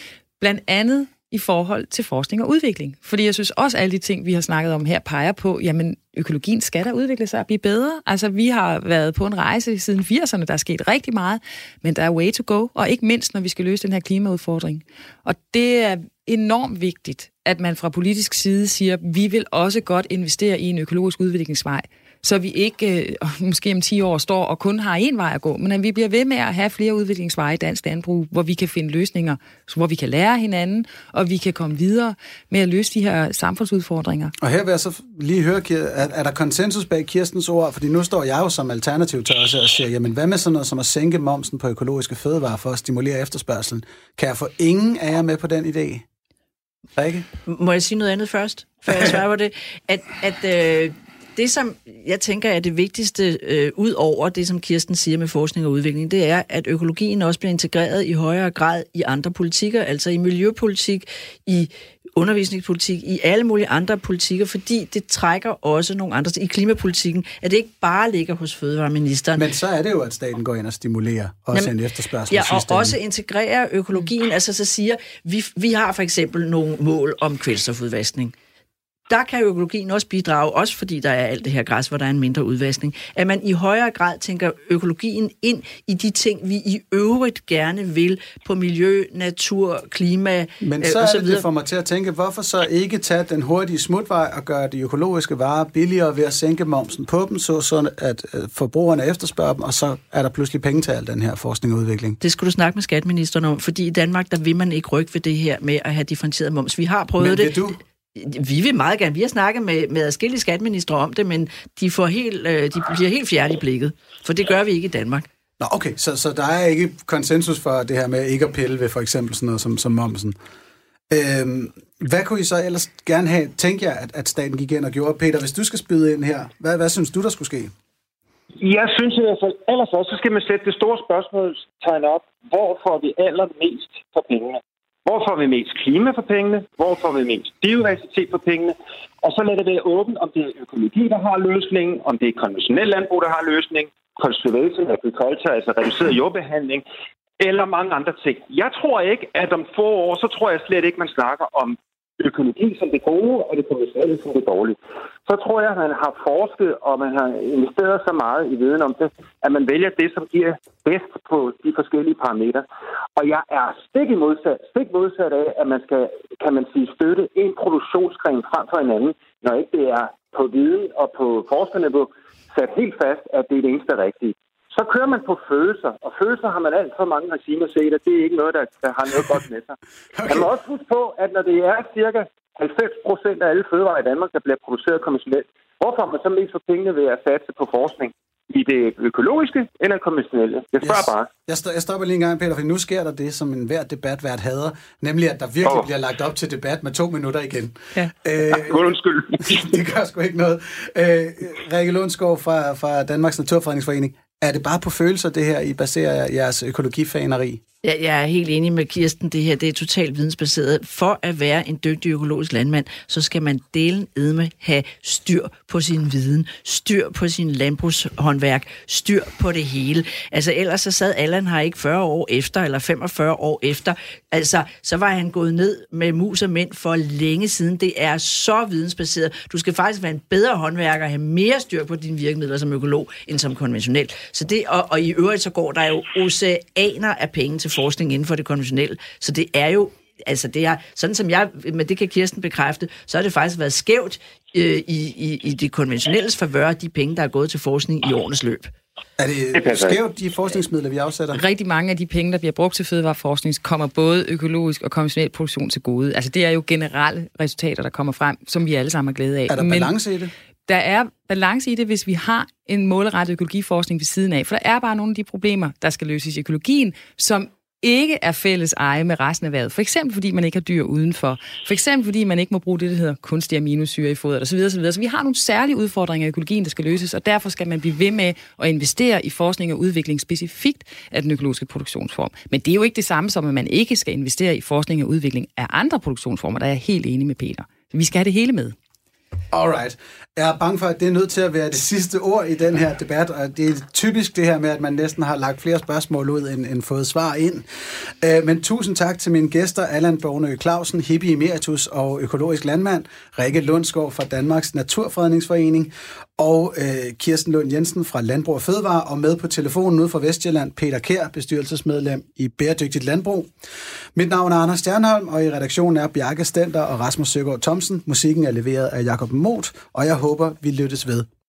Blandt andet i forhold til forskning og udvikling. Fordi jeg synes også, at alle de ting, vi har snakket om her, peger på, jamen økologien skal der udvikle sig og blive bedre. Altså vi har været på en rejse siden 80'erne, der er sket rigtig meget, men der er way to go, og ikke mindst, når vi skal løse den her klimaudfordring. Og det er enormt vigtigt, at man fra politisk side siger, at vi vil også godt investere i en økologisk udviklingsvej så vi ikke øh, måske om 10 år står og kun har én vej at gå, men at vi bliver ved med at have flere udviklingsveje i dansk landbrug, hvor vi kan finde løsninger, hvor vi kan lære hinanden, og vi kan komme videre med at løse de her samfundsudfordringer. Og her vil jeg så lige høre, er, er der konsensus bag Kirstens ord? Fordi nu står jeg jo som alternativ til os og siger, jamen hvad med sådan noget som at sænke momsen på økologiske fødevarer for at stimulere efterspørgselen? Kan jeg få ingen af jer med på den idé? Rikke? Må jeg sige noget andet først, før jeg svarer på det? At, at øh, det, som jeg tænker er det vigtigste, øh, ud over det, som Kirsten siger med forskning og udvikling, det er, at økologien også bliver integreret i højere grad i andre politikker, altså i miljøpolitik, i undervisningspolitik, i alle mulige andre politikker, fordi det trækker også nogle andre i klimapolitikken, at det ikke bare ligger hos fødevareministeren. Men så er det jo, at staten går ind og stimulerer også Jamen, en efterspørgsel. Ja, og også integrerer økologien, altså så siger, vi, vi har for eksempel nogle mål om kvælstofudvaskning der kan økologien også bidrage, også fordi der er alt det her græs, hvor der er en mindre udvaskning, at man i højere grad tænker økologien ind i de ting, vi i øvrigt gerne vil på miljø, natur, klima Men så, øh, så er det, det får mig til at tænke, hvorfor så ikke tage den hurtige smutvej og gøre de økologiske varer billigere ved at sænke momsen på dem, så sådan at øh, forbrugerne efterspørger dem, og så er der pludselig penge til al den her forskning og udvikling. Det skulle du snakke med skatministeren om, fordi i Danmark, der vil man ikke rykke ved det her med at have differentieret moms. Vi har prøvet Men det. du vi vil meget gerne. Vi har snakket med, med adskillige skatministre om det, men de, får helt, øh, de bliver helt fjerde i blikket. For det gør vi ikke i Danmark. Nå, okay. Så, så der er ikke konsensus for det her med ikke at pille ved for eksempel sådan noget som, som momsen. Øhm, hvad kunne I så ellers gerne have, tænkt jer, at, at staten gik ind og gjorde? Peter, hvis du skal spyde ind her, hvad, hvad synes du, der skulle ske? Jeg synes i hvert fald, allerførst, så skal man sætte det store spørgsmålstegn op. Hvor får vi allermest for pengene? Hvor får vi mest klima for pengene? Hvor får vi mest biodiversitet for pengene? Og så lad det være åbent, om det er økologi, der har løsningen, om det er konventionel landbrug, der har løsningen, conservation agriculture, altså reduceret jordbehandling, eller mange andre ting. Jeg tror ikke, at om få år, så tror jeg slet ikke, man snakker om økologi som det gode, og det kommercielle som det dårlige. Så tror jeg, at man har forsket, og man har investeret så meget i viden om det, at man vælger det, som giver bedst på de forskellige parametre. Og jeg er stik modsat, stik modsat af, at man skal, kan man sige, støtte en produktionsgren frem for en anden, når ikke det er på viden og på forskerniveau sat helt fast, at det er det eneste rigtige. Så kører man på følelser, og følelser har man alt for mange regimer set, og det er ikke noget, der, der har noget godt med sig. <laughs> Okay. Man må også huske på, at når det er cirka 90 procent af alle fødevarer i Danmark, der bliver produceret konventionelt, hvorfor man så mest for pengene ved at satse på forskning? i det økologiske eller konventionelle? Jeg spørger yes. bare. Jeg, st- jeg stopper lige en gang, Peter, for nu sker der det, som en hver debat hvert hader, nemlig at der virkelig oh. bliver lagt op til debat med to minutter igen. Ja. Øh, undskyld. <laughs> det gør sgu ikke noget. Øh, Rikke Lundskov fra, fra Danmarks Naturfredningsforening. Er det bare på følelser, det her, I baserer jeres økologifaneri? Ja, jeg er helt enig med Kirsten. Det her det er totalt vidensbaseret. For at være en dygtig økologisk landmand, så skal man delen edme have styr på sin viden, styr på sin landbrugshåndværk, styr på det hele. Altså ellers så sad Allan her ikke 40 år efter, eller 45 år efter. Altså, så var han gået ned med mus og mænd for længe siden. Det er så vidensbaseret. Du skal faktisk være en bedre håndværker og have mere styr på dine virkemidler som økolog, end som konventionel. Så det, og, og i øvrigt så går der jo oceaner af penge til forskning inden for det konventionelle. Så det er jo altså det er, sådan som jeg, men det kan Kirsten bekræfte, så har det faktisk været skævt øh, i, i, i det konventionelle favør, de penge, der er gået til forskning i årenes løb. Er det, skævt, de forskningsmidler, vi afsætter? Rigtig mange af de penge, der bliver brugt til fødevareforskning, kommer både økologisk og konventionel produktion til gode. Altså det er jo generelle resultater, der kommer frem, som vi alle sammen har glæde af. Er der Men- balance i det? der er balance i det, hvis vi har en målrettet økologiforskning ved siden af. For der er bare nogle af de problemer, der skal løses i økologien, som ikke er fælles eje med resten af vejret. For eksempel fordi man ikke har dyr udenfor. For eksempel fordi man ikke må bruge det, der hedder kunstige aminosyre i fodret osv. osv. Så vi har nogle særlige udfordringer i økologien, der skal løses, og derfor skal man blive ved med at investere i forskning og udvikling specifikt af den økologiske produktionsform. Men det er jo ikke det samme som, at man ikke skal investere i forskning og udvikling af andre produktionsformer. Der er jeg helt enig med Peter. Vi skal have det hele med. Alright. Jeg er bange for, at det er nødt til at være det sidste ord i den her debat, og det er typisk det her med, at man næsten har lagt flere spørgsmål ud, end, end fået svar ind. Øh, men tusind tak til mine gæster, Allan Bornø Clausen, hippie emeritus og økologisk landmand, Rikke Lundsgaard fra Danmarks Naturfredningsforening, og øh, Kirsten Lund Jensen fra Landbrug og Fødevare, og med på telefonen ude fra Vestjylland, Peter Kær, bestyrelsesmedlem i Bæredygtigt Landbrug. Mit navn er Anders Stjernholm, og i redaktionen er Bjarke Stenter og Rasmus Søgaard Thomsen. Musikken er leveret af Jakob Mot, og jeg håber, vi lyttes ved